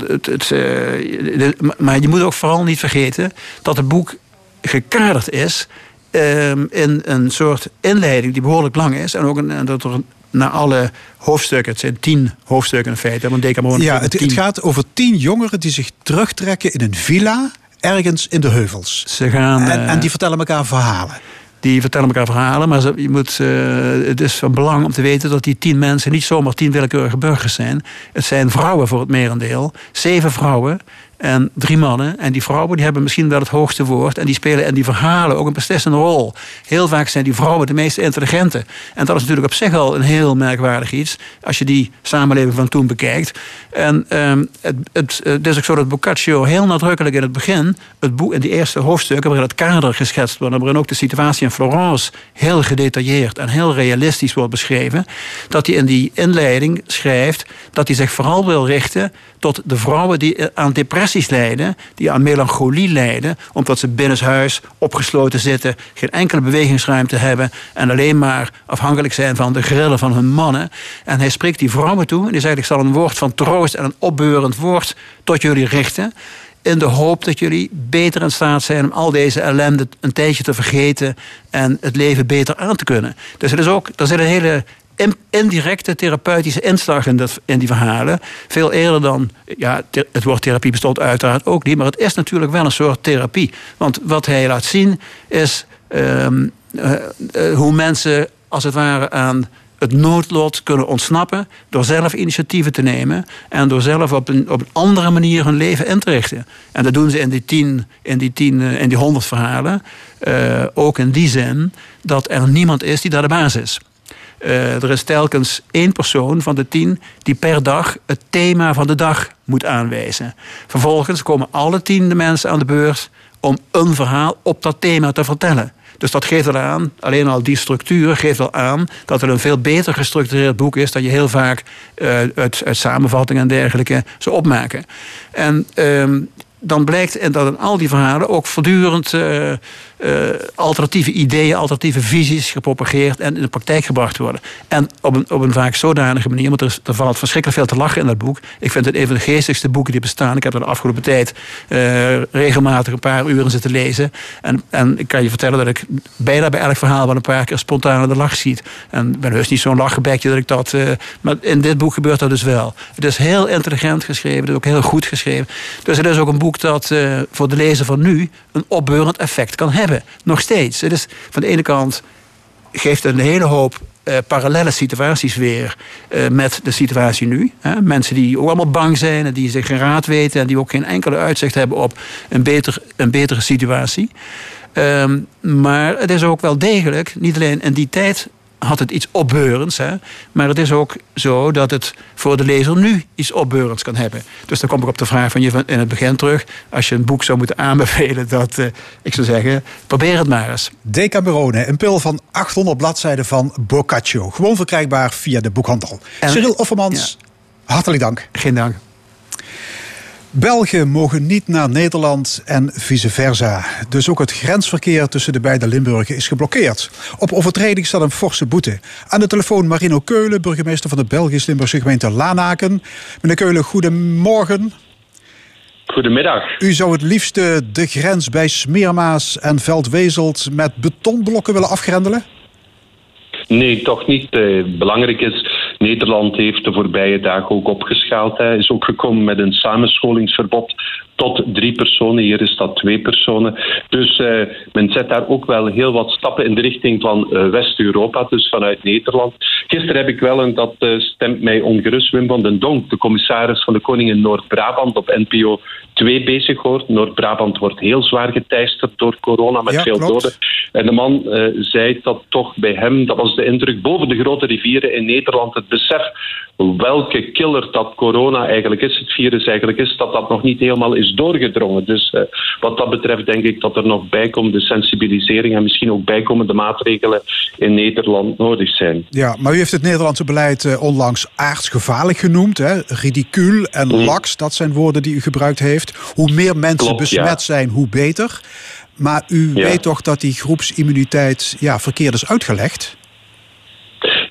het, het, uh, maar je moet ook vooral niet vergeten dat het boek gekaderd is um, in een soort inleiding die behoorlijk lang is. En ook een, dat er naar alle hoofdstukken, het zijn tien hoofdstukken in feite. Want Decameron ja, het, het gaat over tien jongeren die zich terugtrekken in een villa ergens in de heuvels. Ze gaan, en, en die vertellen elkaar verhalen die vertellen elkaar verhalen. Maar je moet, uh, het is van belang om te weten dat die tien mensen niet zomaar tien willekeurige burgers zijn. Het zijn vrouwen voor het merendeel. Zeven vrouwen en drie mannen. En die vrouwen die hebben misschien wel het hoogste woord. En die spelen in die verhalen ook een beslissende rol. Heel vaak zijn die vrouwen de meest intelligente. En dat is natuurlijk op zich al een heel merkwaardig iets. Als je die samenleving van toen bekijkt. En um, het, het, is ook zo dat Boccaccio heel nadrukkelijk in het begin. Het boek, in die eerste hoofdstukken waarin het kader geschetst wordt. En waarin ook de situatie in Florence heel gedetailleerd en heel realistisch wordt beschreven. Dat hij in die inleiding schrijft dat hij zich vooral wil richten tot de vrouwen die aan depressies die aan melancholie lijden, omdat ze binnenshuis opgesloten zitten, geen enkele bewegingsruimte hebben en alleen maar afhankelijk zijn van de grillen van hun mannen. En hij spreekt die vrouwen toe en hij zegt: Ik zal een woord van troost en een opbeurend woord tot jullie richten in de hoop dat jullie beter in staat zijn om al deze ellende een tijdje te vergeten en het leven beter aan te kunnen. Dus het is ook, er zit een hele indirecte therapeutische inslag in, dat, in die verhalen. Veel eerder dan, ja, het woord therapie bestond uiteraard ook niet, maar het is natuurlijk wel een soort therapie. Want wat hij laat zien is um, uh, uh, hoe mensen als het ware aan het noodlot kunnen ontsnappen door zelf initiatieven te nemen en door zelf op een, op een andere manier hun leven in te richten. En dat doen ze in die tien, in die, tien, in die honderd verhalen. Eh, ook in die zin dat er niemand is die daar de baas is. Eh, er is telkens één persoon van de tien die per dag het thema van de dag moet aanwijzen. Vervolgens komen alle tien de mensen aan de beurs om een verhaal op dat thema te vertellen. Dus dat geeft al aan, alleen al die structuur geeft al aan dat het een veel beter gestructureerd boek is dan je heel vaak uh, uit, samenvattingen en dergelijke zou opmaken. En ehm, dan blijkt en dat in al die verhalen ook voortdurend uh, alternatieve ideeën, alternatieve visies gepropageerd en in de praktijk gebracht worden. En op een, op een vaak zodanige manier, want er, er valt verschrikkelijk veel te lachen in dat boek. Ik vind het een van de geestigste boeken die bestaan. Ik heb er de afgelopen tijd uh, regelmatig een paar uren zitten lezen. En, en ik kan je vertellen dat ik bijna bij elk verhaal wel een paar keer spontaan aan de lach ziet. En ben heus niet zo'n lachgebekje dat ik dat. Uh, maar in dit boek gebeurt dat dus wel. Het is heel intelligent geschreven, het is ook heel goed geschreven. Dus het is ook een boek dat voor de lezer van nu een opbeurend effect kan hebben. Nog steeds. Het van de ene kant geeft een hele hoop uh, parallele situaties weer uh, met de situatie nu. Hè? Mensen die ook allemaal bang zijn en die zich geen raad weten en die ook geen enkele uitzicht hebben op een, beter, een betere situatie. Um, maar het is ook wel degelijk, niet alleen in die tijd had het iets opbeurends. Hè? Maar het is ook zo dat het voor de lezer nu iets opbeurends kan hebben. Dus dan kom ik op de vraag van je in het begin terug. Als je een boek zou moeten aanbevelen, dat uh, ik zou zeggen, probeer het maar eens. Decamerone, een pil van 800 bladzijden van Boccaccio. Gewoon verkrijgbaar via de boekhandel. En, Cyril Offermans, ja. hartelijk dank. Geen dank. Belgen mogen niet naar Nederland en vice versa. Dus ook het grensverkeer tussen de beide Limburgen is geblokkeerd. Op overtreding staat een forse boete. Aan de telefoon Marino Keulen, burgemeester van de Belgisch-Limburgse gemeente Lanaken. Meneer Keulen, goedemorgen. Goedemiddag. U zou het liefste de grens bij Smeermaas en Veldwezelt met betonblokken willen afgrendelen? Nee, toch niet. Uh, belangrijk is, Nederland heeft de voorbije dagen ook opgeschaald. Hij is ook gekomen met een samenscholingsverbod tot drie personen. Hier is dat twee personen. Dus uh, men zet daar ook wel heel wat stappen in de richting van uh, West-Europa, dus vanuit Nederland. Gisteren heb ik wel, en dat uh, stemt mij ongerust, Wim van den Donk, de commissaris van de Koning in Noord-Brabant, op NPO 2 bezig gehoord. Noord-Brabant wordt heel zwaar geteisterd door corona met ja, veel klopt. doden. En de man zei dat toch bij hem, dat was de indruk, boven de grote rivieren in Nederland, het besef welke killer dat corona eigenlijk is, het virus eigenlijk is, dat dat nog niet helemaal is doorgedrongen. Dus uh, wat dat betreft denk ik dat er nog bijkomende sensibilisering en misschien ook bijkomende maatregelen in Nederland nodig zijn. Ja, maar u heeft het Nederlandse beleid uh, onlangs aardsgevaarlijk genoemd. Hè? Ridicuul en mm. laks, dat zijn woorden die u gebruikt heeft. Hoe meer mensen Klopt, besmet ja. zijn, hoe beter. Maar u Ja. weet toch dat die groepsimmuniteit ja, verkeerd is uitgelegd?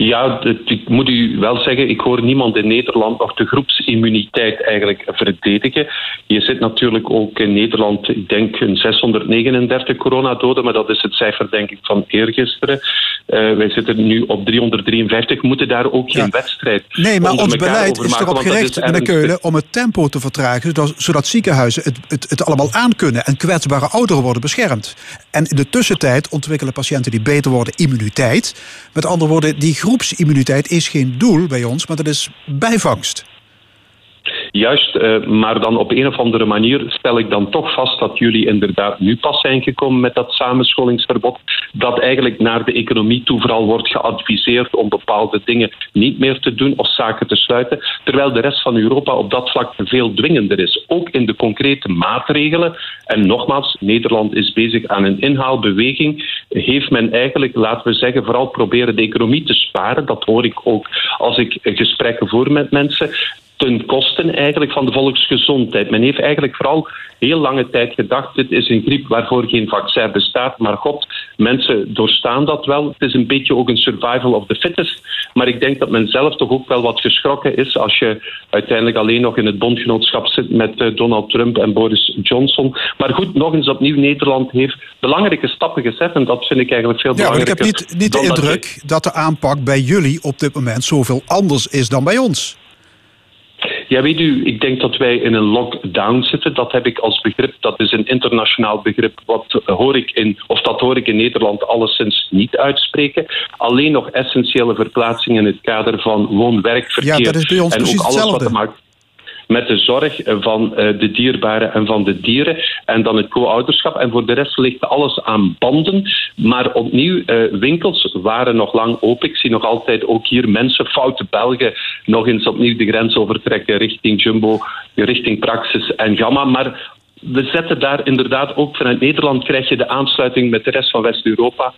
Ja, het- ik moet u wel zeggen, ik hoor niemand in Nederland nog de groepsimmuniteit eigenlijk verdedigen. Je zit natuurlijk ook in Nederland, ik denk een 639 coronadoden, maar dat is het cijfer denk ik van eergisteren. Uh, wij zitten nu op 353, we moeten daar ook geen Ja. wedstrijd Nee, maar ons beleid is erop gericht, meneer. Keulen, om het tempo te vertragen, zodat, zodat ziekenhuizen het, het, het allemaal aankunnen en kwetsbare ouderen worden beschermd. En in de tussentijd ontwikkelen patiënten die beter worden immuniteit. Met andere woorden, die groepsimmuniteit is geen doel bij ons, maar dat is bijvangst. Juist, uh, maar dan op een of andere manier stel ik dan toch vast dat jullie inderdaad nu pas zijn gekomen met dat samenscholingsverbod. Dat eigenlijk naar de economie toe vooral wordt geadviseerd om bepaalde dingen niet meer te doen of zaken te sluiten. Terwijl de rest van Europa op dat vlak veel dwingender is. Ook in de concrete maatregelen. En nogmaals, Nederland is bezig aan een inhaalbeweging. Heeft men eigenlijk, laten we zeggen, vooral proberen de economie te sparen. Dat hoor ik ook als ik gesprekken voer met mensen ten kosten eigenlijk van de volksgezondheid. Men heeft eigenlijk vooral heel lange tijd gedacht, dit is een griep waarvoor geen vaccin bestaat, maar god, mensen doorstaan dat wel. Het is een beetje ook een survival of the fittest, maar ik denk dat men zelf toch ook wel wat geschrokken is als je uiteindelijk alleen nog in het bondgenootschap zit met uh, Donald Trump en Boris Johnson. Maar goed, nog eens opnieuw, Nederland heeft belangrijke stappen gezet en dat vind ik eigenlijk veel Ja, ik heb niet, niet de dan dat je- indruk dat de aanpak bij jullie op dit moment zoveel anders is dan bij ons. Ja, weet u, ik denk dat wij in een lockdown zitten. Dat heb ik als begrip. Dat is een internationaal begrip. Wat hoor ik in, of dat hoor ik in Nederland alleszins niet uitspreken. Alleen nog essentiële verplaatsingen in het kader van woon-werkverkeer. Ja, dat is bij ons en precies ook alles hetzelfde. wat te maken met de zorg van eh, de dierbaren en van de dieren. En dan het co-ouderschap. En voor de rest ligt alles aan banden. Maar opnieuw, uh, winkels waren nog lang open. Ik zie nog altijd ook hier mensen, foute Belgen, nog eens opnieuw de grens overtrekken richting Jumbo, richting Praxis en Gamma. Maar we zetten daar inderdaad ook vanuit Nederland krijg je de aansluiting met de rest van West-Europa.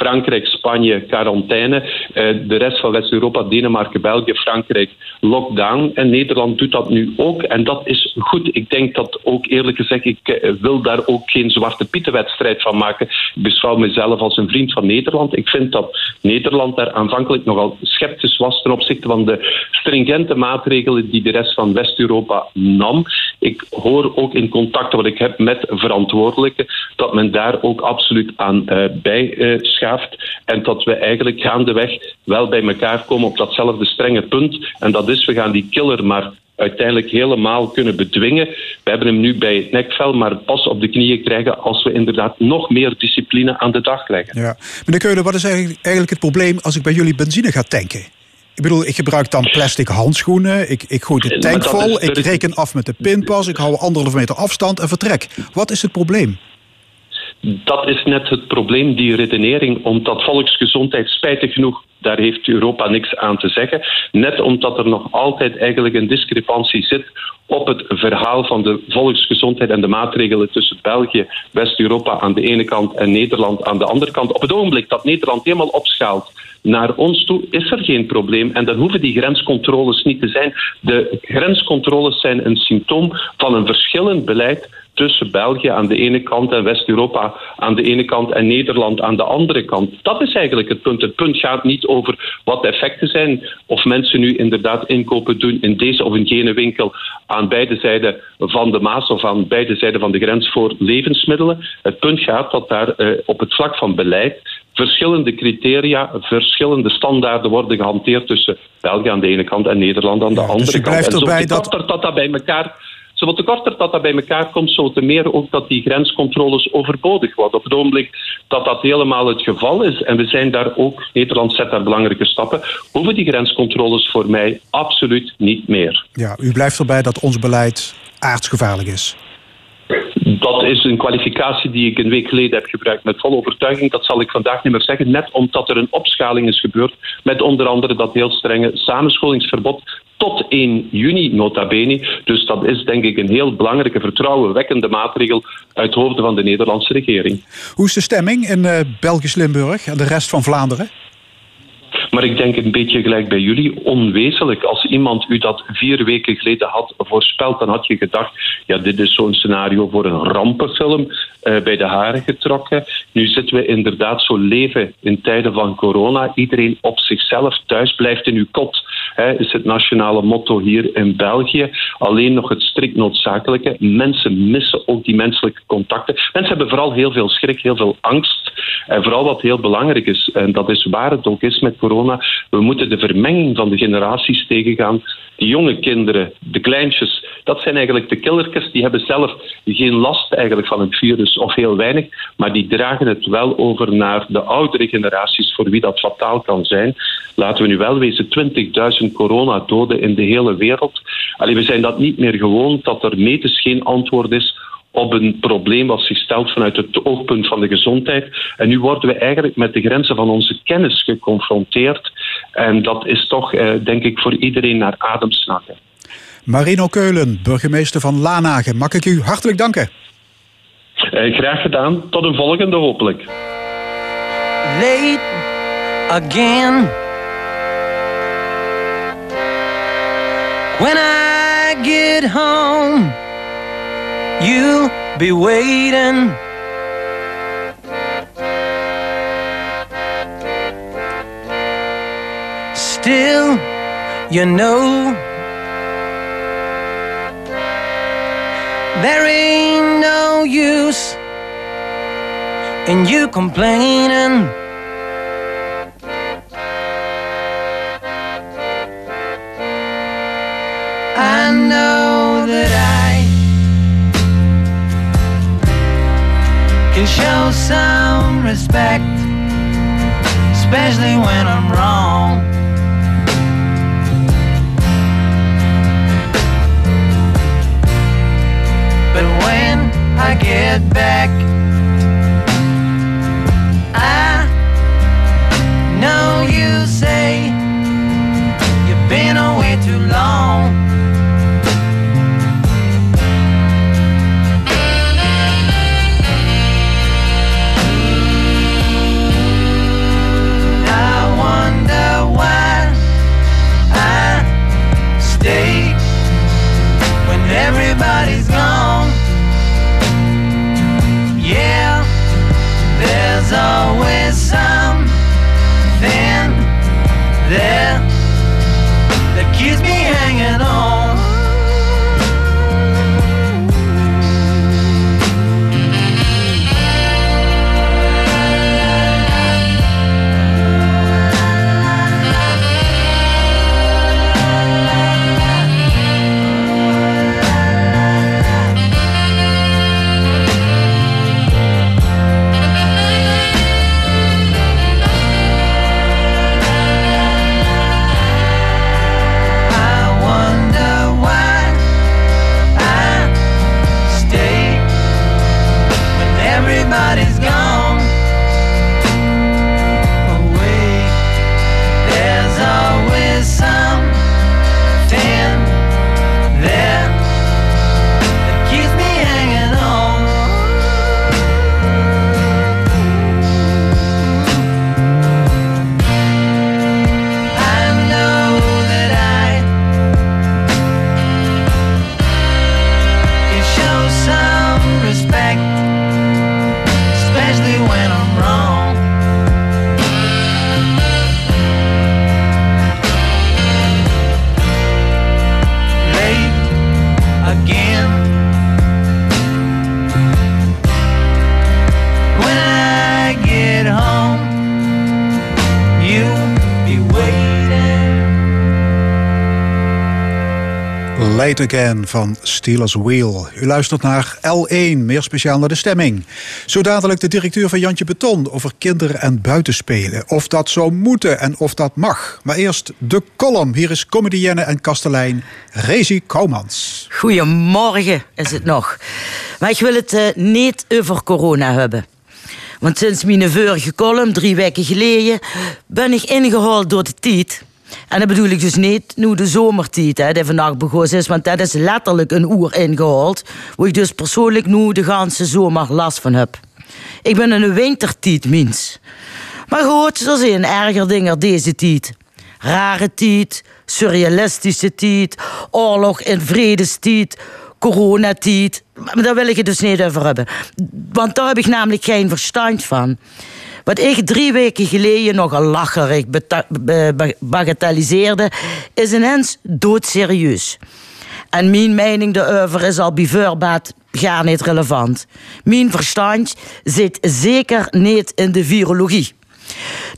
Frankrijk, Spanje, quarantaine. Eh, de rest van West-Europa, Denemarken, België, Frankrijk, lockdown. En Nederland doet dat nu ook. En dat is goed. Ik denk dat ook eerlijk gezegd, ik eh, wil daar ook geen zwarte pietenwedstrijd van maken. Ik beschouw mezelf als een vriend van Nederland. Ik vind dat Nederland daar aanvankelijk nogal sceptisch was ten opzichte van de stringente maatregelen die de rest van West-Europa nam. Ik hoor ook in contacten wat ik heb met verantwoordelijken dat men daar ook absoluut aan uh, bij uh, en dat we eigenlijk gaandeweg wel bij elkaar komen op datzelfde strenge punt. En dat is, we gaan die killer maar uiteindelijk helemaal kunnen bedwingen. We hebben hem nu bij het nekvel, maar pas op de knieën krijgen als we inderdaad nog meer discipline aan de dag leggen. Ja. Meneer Keulen, wat is eigenlijk het probleem als ik bij jullie benzine ga tanken? Ik bedoel, ik gebruik dan plastic handschoenen. Ik, ik gooi de tank vol. Ik reken af met de pinpas. Ik hou anderhalve meter afstand en vertrek. Wat is het probleem? Dat is net het probleem, die redenering, omdat volksgezondheid spijtig genoeg daar heeft Europa niks aan te zeggen. Net omdat er nog altijd eigenlijk een discrepantie zit op het verhaal van de volksgezondheid en de maatregelen tussen België, West-Europa aan de ene kant en Nederland aan de andere kant. Op het ogenblik dat Nederland helemaal opschaalt naar ons toe, is er geen probleem. En dan hoeven die grenscontroles niet te zijn. De grenscontroles zijn een symptoom van een verschillend beleid tussen België aan de ene kant en West-Europa aan de ene kant en Nederland aan de andere kant. Dat is eigenlijk het punt. Het punt gaat niet over wat de effecten zijn, of mensen nu inderdaad inkopen doen in deze of in gene winkel aan beide zijden van de Maas of aan beide zijden van de grens voor levensmiddelen. Het punt gaat dat daar uh, op het vlak van beleid verschillende criteria, verschillende standaarden worden gehanteerd tussen België aan de ene kant en Nederland aan de ja, andere dus kant. En zo dat... dat... dat dat bij elkaar Zowel te korter dat dat bij elkaar komt, zo te meer ook dat die grenscontroles overbodig worden. Op het ogenblik dat dat helemaal het geval is, en we zijn daar ook, Nederland zet daar belangrijke stappen, hoeven die grenscontroles voor mij absoluut niet meer. Ja, u blijft erbij dat ons beleid aardsgevaarlijk is. Dat is een kwalificatie die ik een week geleden heb gebruikt met volle overtuiging. Dat zal ik vandaag niet meer zeggen, net omdat er een opschaling is gebeurd met onder andere dat heel strenge samenscholingsverbod tot 1 juni nota bene. Dus dat is denk ik een heel belangrijke vertrouwenwekkende maatregel uit hoofden van de Nederlandse regering. Hoe is de stemming in uh, Belgisch Limburg en de rest van Vlaanderen? Maar ik denk een beetje gelijk bij jullie, onwezenlijk. Als iemand u dat vier weken geleden had voorspeld, dan had je gedacht, ja, dit is zo'n scenario voor een rampenfilm, uh, bij de haren getrokken. Nu zitten we inderdaad zo leven in tijden van corona. Iedereen op zichzelf thuis blijft in uw kot, is het nationale motto hier in België. Alleen nog het strikt noodzakelijke. Mensen missen ook die menselijke contacten. Mensen hebben vooral heel veel schrik, heel veel angst. En vooral wat heel belangrijk is, en dat is waar het ook is met corona, we moeten de vermenging van de generaties tegengaan. Die jonge kinderen, de kleintjes, dat zijn eigenlijk de killertjes. Die hebben zelf geen last eigenlijk van het virus of heel weinig, maar die dragen het wel over naar de oudere generaties voor wie dat fataal kan zijn. Laten we nu wel wezen, 20.000 coronadoden in de hele wereld. Allee, we zijn dat niet meer gewoon, dat er medisch geen antwoord is op een probleem wat zich stelt vanuit het oogpunt van de gezondheid. En nu worden we eigenlijk met de grenzen van onze kennis geconfronteerd. En dat is toch, eh, denk ik, voor iedereen naar adem snakken. Marino Keulen, burgemeester van Lanagen. Mag ik u hartelijk danken? Eh, graag gedaan. Tot een volgende hopelijk. Late again. When I get home, you'll be waiting. Still, you know, there ain't no use in you complaining. some respect, especially when I'm wrong. But when I get back Van Steelers Wheel. U luistert naar L1, meer speciaal naar de stemming. Zo dadelijk de directeur van Jantje Beton over kinderen en buitenspelen. Of dat zou moeten en of dat mag. Maar eerst de column. Hier is comedienne en kastelein Rezi Koumans. Goedemorgen is het nog. Maar ik wil het eh, niet over corona hebben. Want sinds mijn vorige column, drie weken geleden, ben ik ingehaald door de tijd. En dat bedoel ik dus niet nu de zomertijd, hè, die vandaag begonnen is. Want dat is letterlijk een uur ingehaald. Waar ik dus persoonlijk nu de ganse zomer last van heb. Ik ben een wintertijd, mens. Maar goed, er zijn erger dingen deze tijd. Rare tijd, surrealistische tijd, oorlog in vredestijd, coronatijd. Maar daar wil ik het dus niet over hebben. Want daar heb ik namelijk geen verstand van. Wat ik drie weken geleden nogal lacherig bagatelliseerde, is ineens doodserieus. En mijn mening daarover is al bij voorbaat gar niet relevant. Mijn verstand zit zeker niet in de virologie.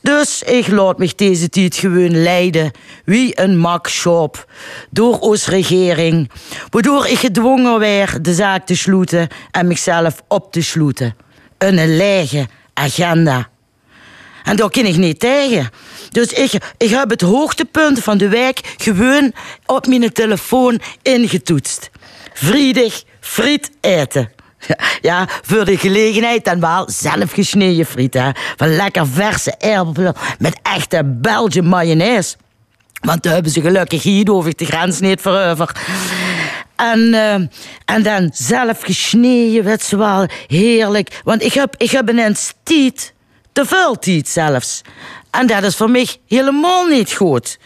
Dus ik laat me deze tijd gewoon leiden, wie een makshop, door onze regering, waardoor ik gedwongen werd de zaak te sluiten en mezelf op te sluiten. Een lege agenda. En daar kan ik niet tegen. Dus ik, ik heb het hoogtepunt van de week gewoon op mijn telefoon ingetoetst. Vriedig friet eten. Ja, voor de gelegenheid dan wel zelf gesneden friet. Hè. Van lekker verse aardappelen met echte Belgische mayonaise. Want daar hebben ze gelukkig hier over de grens niet verover. En, eh, en dan zelf gesneden, weet ze wel, heerlijk. Want ik heb, ik heb een stiet, te veel zelfs. En dat is voor mij helemaal niet goed.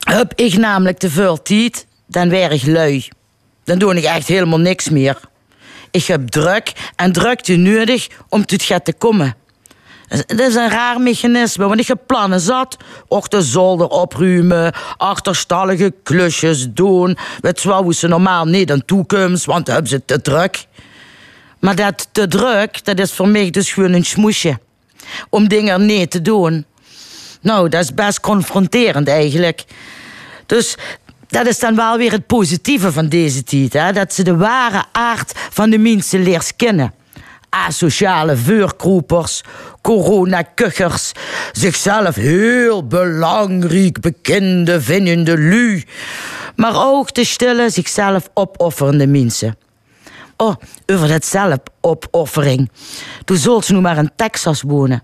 Heb ik namelijk te veel tiet, dan word ik lui. Dan doe ik echt helemaal niks meer. Ik heb druk en drukte nodig om tot gaat te komen. Dat is een raar mechanisme, want ik heb plannen zat. Ook de zolder opruimen, achterstallige klusjes doen. Weet je ze normaal niet aan toekomst, want dan hebben ze te druk. Maar dat te druk, dat is voor mij dus gewoon een smoesje. Om dingen niet te doen. Nou, dat is best confronterend eigenlijk. Dus dat is dan wel weer het positieve van deze tijd. Hè? Dat ze de ware aard van de mensen leert kennen. Asociale vuurkroepers, coronakuchers, zichzelf heel belangrijk bekende vindende lui. Maar ook de stille, zichzelf opofferende mensen. Oh, over dat zelfopoffering. Toen zult ze nu maar in Texas wonen.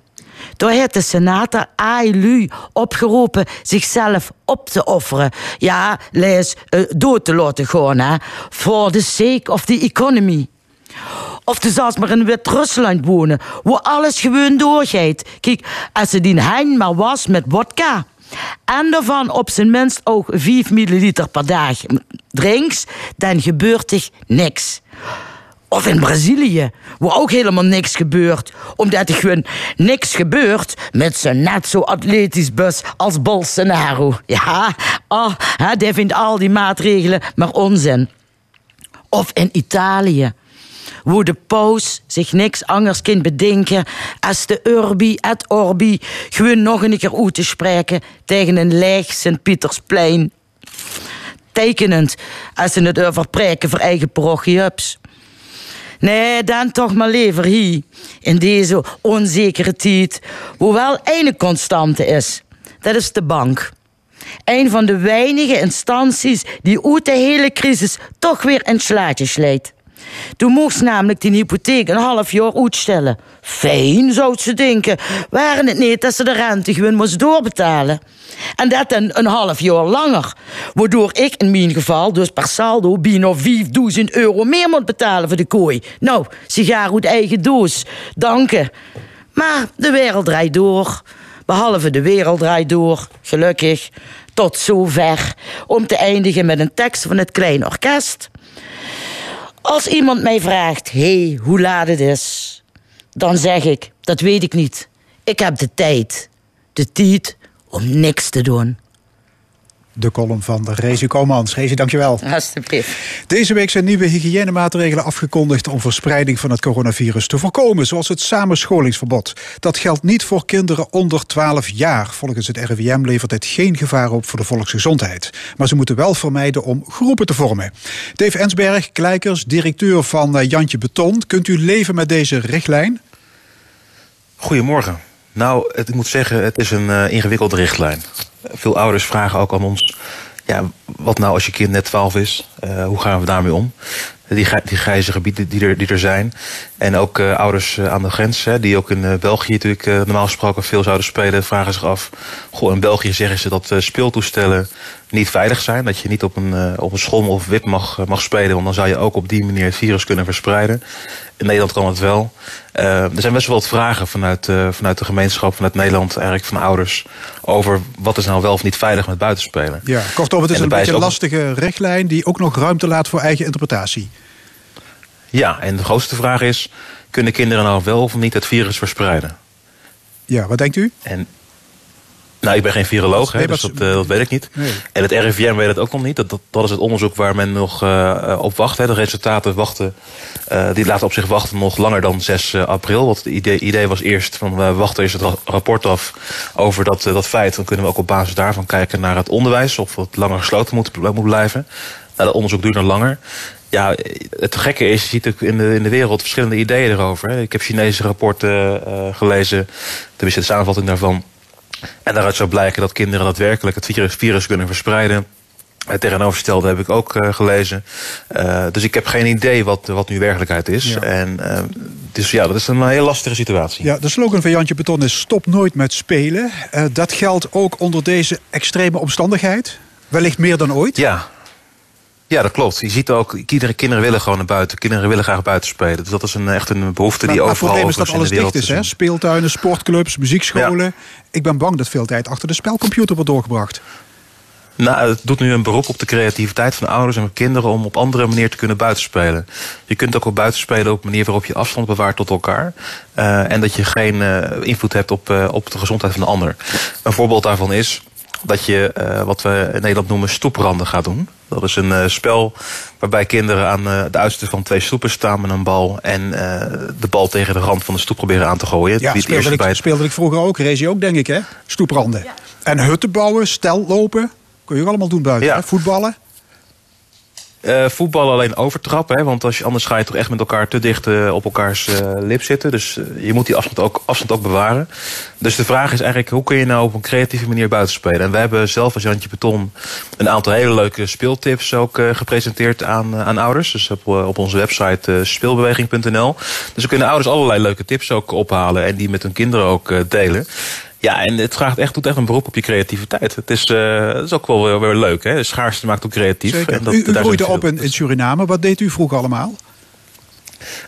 Toen heeft de senator AILU opgeroepen zichzelf op te offeren. Ja, lees, eh, dood te laten gaan, hè. For the sake of the economy. Of ze maar in Wit-Rusland wonen, waar alles gewoon doorgaat. Kijk, als ze die hein maar was met vodka. En daarvan op zijn minst ook 5 milliliter per dag drinks, dan gebeurt er niks. Of in Brazilië, waar ook helemaal niks gebeurt. Omdat er gewoon niks gebeurt met zijn net zo atletisch bus als Bolsonaro. Ja, oh, hè, die vindt al die maatregelen maar onzin. Of in Italië, waar de paus zich niks anders kan bedenken als de Urbi et Orbi gewoon nog een keer uit te spreken tegen een leeg Sint-Pietersplein. Tekenend als ze het over preken voor eigen parochiehups. Nee, dan toch maar liever hier, in deze onzekere tijd, hoewel één constante is. Dat is de bank. Een van de weinige instanties die uit de hele crisis toch weer een slaatje sleet. Toen moest namelijk die hypotheek een half jaar uitstellen. Fijn, zou ze denken. Waren het niet dat ze de rente gewoon moest doorbetalen? En dat dan een half jaar langer. Waardoor ik in mijn geval dus per saldo bijna 5000 euro meer moet betalen voor de kooi. Nou, sigaar uit eigen doos. Danken. Maar de wereld draait door. Behalve de wereld draait door, gelukkig. Tot zover. Om te eindigen met een tekst van het Klein Orkest. Als iemand mij vraagt, hey, hoe laat het is? Dan zeg ik, dat weet ik niet. Ik heb de tijd. De tijd om niks te doen. De column van de Rezi Komans. Rezi, dankjewel. Alsjeblieft. Deze week zijn nieuwe hygiënemaatregelen afgekondigd om verspreiding van het coronavirus te voorkomen, zoals het samenscholingsverbod. Dat geldt niet voor kinderen onder 12 jaar. Volgens het RIVM levert dit geen gevaar op voor de volksgezondheid. Maar ze moeten wel vermijden om groepen te vormen. Dave Ensberg, Kleikers, directeur van eh, Jantje Beton. Kunt u leven met deze richtlijn? Goedemorgen. Nou, ik moet zeggen, het is een uh, ingewikkelde richtlijn. Veel ouders vragen ook aan ons: ja, wat nou als je kind net 12 is? Uh, hoe gaan we daarmee om? Die, die grijze gebieden die er, die er zijn. En ook uh, ouders uh, aan de grens, hè, die ook in België natuurlijk normaal gesproken veel zouden spelen, vragen zich af. Goh, in België zeggen ze dat speeltoestellen niet veilig zijn. Dat je niet op een, op een schom of wip mag, mag spelen, want dan zou je ook op die manier het virus kunnen verspreiden. In Nederland kan het wel. er zijn best wel wat vragen vanuit, vanuit de gemeenschap, vanuit Nederland, eigenlijk van ouders, over wat is nou wel of niet veilig met buitenspelen. Ja, kortom, het is een beetje een lastige richtlijn die ook nog ruimte laat voor eigen interpretatie. Ja, en de grootste vraag is: kunnen kinderen nou wel of niet het virus verspreiden? Ja, wat denkt u? En, nou, ik ben geen viroloog, hè, dus dat, uh, dat, weet ik niet. Nee. En het RIVM weet het ook nog niet. Dat, dat, dat is het onderzoek waar men nog uh, op wacht. Hè. De resultaten wachten, uh, die laten op zich wachten nog langer dan 6 april. Want het idee, idee was eerst van we wachten eerst het rapport af over dat, dat feit. Dan kunnen we ook op basis daarvan kijken naar het onderwijs. Of het langer gesloten moet, moet blijven. Nou, dat onderzoek duurt nog langer ja, het gekke is, je ziet ook in de, in de wereld verschillende ideeën erover. Hè. Ik heb Chinese rapporten uh, gelezen, tenminste de samenvatting daarvan. En daaruit zou blijken dat kinderen daadwerkelijk het virus, virus kunnen verspreiden. Het tegenovergestelde heb ik ook uh, gelezen. Uh, dus ik heb geen idee wat, wat nu werkelijkheid is. Ja. En dus ja, dat is een heel lastige situatie. Ja, de slogan van Jantje Beton is stop nooit met spelen. dat geldt ook onder deze extreme omstandigheid? Wellicht meer dan ooit? Ja, ja, dat klopt. Je ziet ook, kinderen, kinderen willen gewoon naar buiten. Kinderen willen graag buiten spelen. Dus dat is een, echt een behoefte die maar, overal maar het probleem is dat alles dicht is, hè? Speeltuinen, sportclubs, muziekscholen. Ja. Ik ben bang dat veel tijd achter de spelcomputer wordt doorgebracht. Nou, het doet nu een beroep op de creativiteit van ouders en kinderen om op andere manier te kunnen buitenspelen. Je kunt ook op buitenspelen op een manier waarop je afstand bewaart tot elkaar. Uh, en dat je geen uh, invloed hebt op, uh, op de gezondheid van de ander. Een voorbeeld daarvan is dat je uh, wat we in Nederland noemen stoepranden gaat doen. Dat is een uh, spel waarbij kinderen aan uh, de uiterste van twee stoepen staan met een bal. En de bal tegen de rand van de stoep proberen aan te gooien. Ja, speelde, ik, bij... speelde ik vroeger ook. Race ook, denk ik, hè? Stoepranden. Ja. En hutten bouwen, stel lopen. Kun je ook allemaal doen buiten. Ja. Hè? Voetballen. Voetballen alleen overtrappen, hè, want als je, anders ga je toch echt met elkaar te dicht uh, op elkaars uh, lip zitten. Dus je moet die afstand ook, afstand ook bewaren. Dus de vraag is eigenlijk, hoe kun je nou op een creatieve manier buiten spelen? En we hebben zelf als Jantje Beton een aantal hele leuke speeltips ook gepresenteerd aan, aan ouders. Dus op, op onze website speelbeweging.nl. Dus we kunnen ouders allerlei leuke tips ook ophalen en die met hun kinderen ook delen. Ja, en het vraagt echt, doet echt een beroep op je creativiteit. Het is, uh, het is ook wel weer, weer leuk. Hè? De schaarste maakt ook creatief. En dat, u u groeide op in, in Suriname. Wat deed u vroeger allemaal?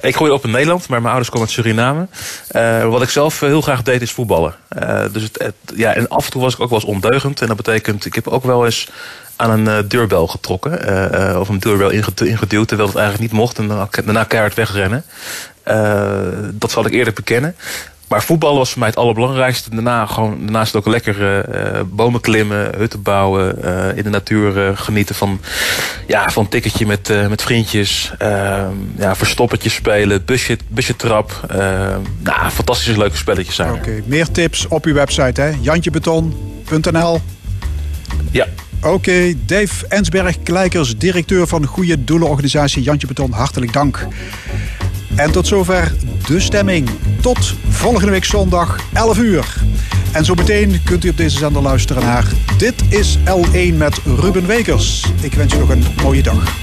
Ik groeide op in Nederland, maar mijn ouders komen uit Suriname. Uh, wat ik zelf heel graag deed is voetballen. Uh, dus het, het, ja, en af en toe was ik ook wel eens ondeugend. En dat betekent, ik heb ook wel eens aan een uh, deurbel getrokken. of een deurbel ingeduwd, terwijl het eigenlijk niet mocht. En daarna keihard wegrennen. dat zal ik eerder bekennen. Maar voetbal was voor mij het allerbelangrijkste. Daarna gewoon, daarnaast ook lekker uh, bomen klimmen, hutten bouwen, uh, in de natuur genieten van, ja, van een tikketje met, met vriendjes. Ehm, ja, verstoppertjes spelen, busje, busje trap. Ehm, nou, fantastische leuke spelletjes zijn. Oké, meer tips op uw website hè? jantjebeton.nl Ja. Oké, Dave Ensberg, Kleikers, directeur van Goede Doelenorganisatie Jantje Beton, hartelijk dank. En tot zover de stemming. Tot volgende week zondag 11 uur. En zo meteen kunt u op deze zender luisteren naar Dit is L1 met Ruben Wekers. Ik wens u nog een mooie dag.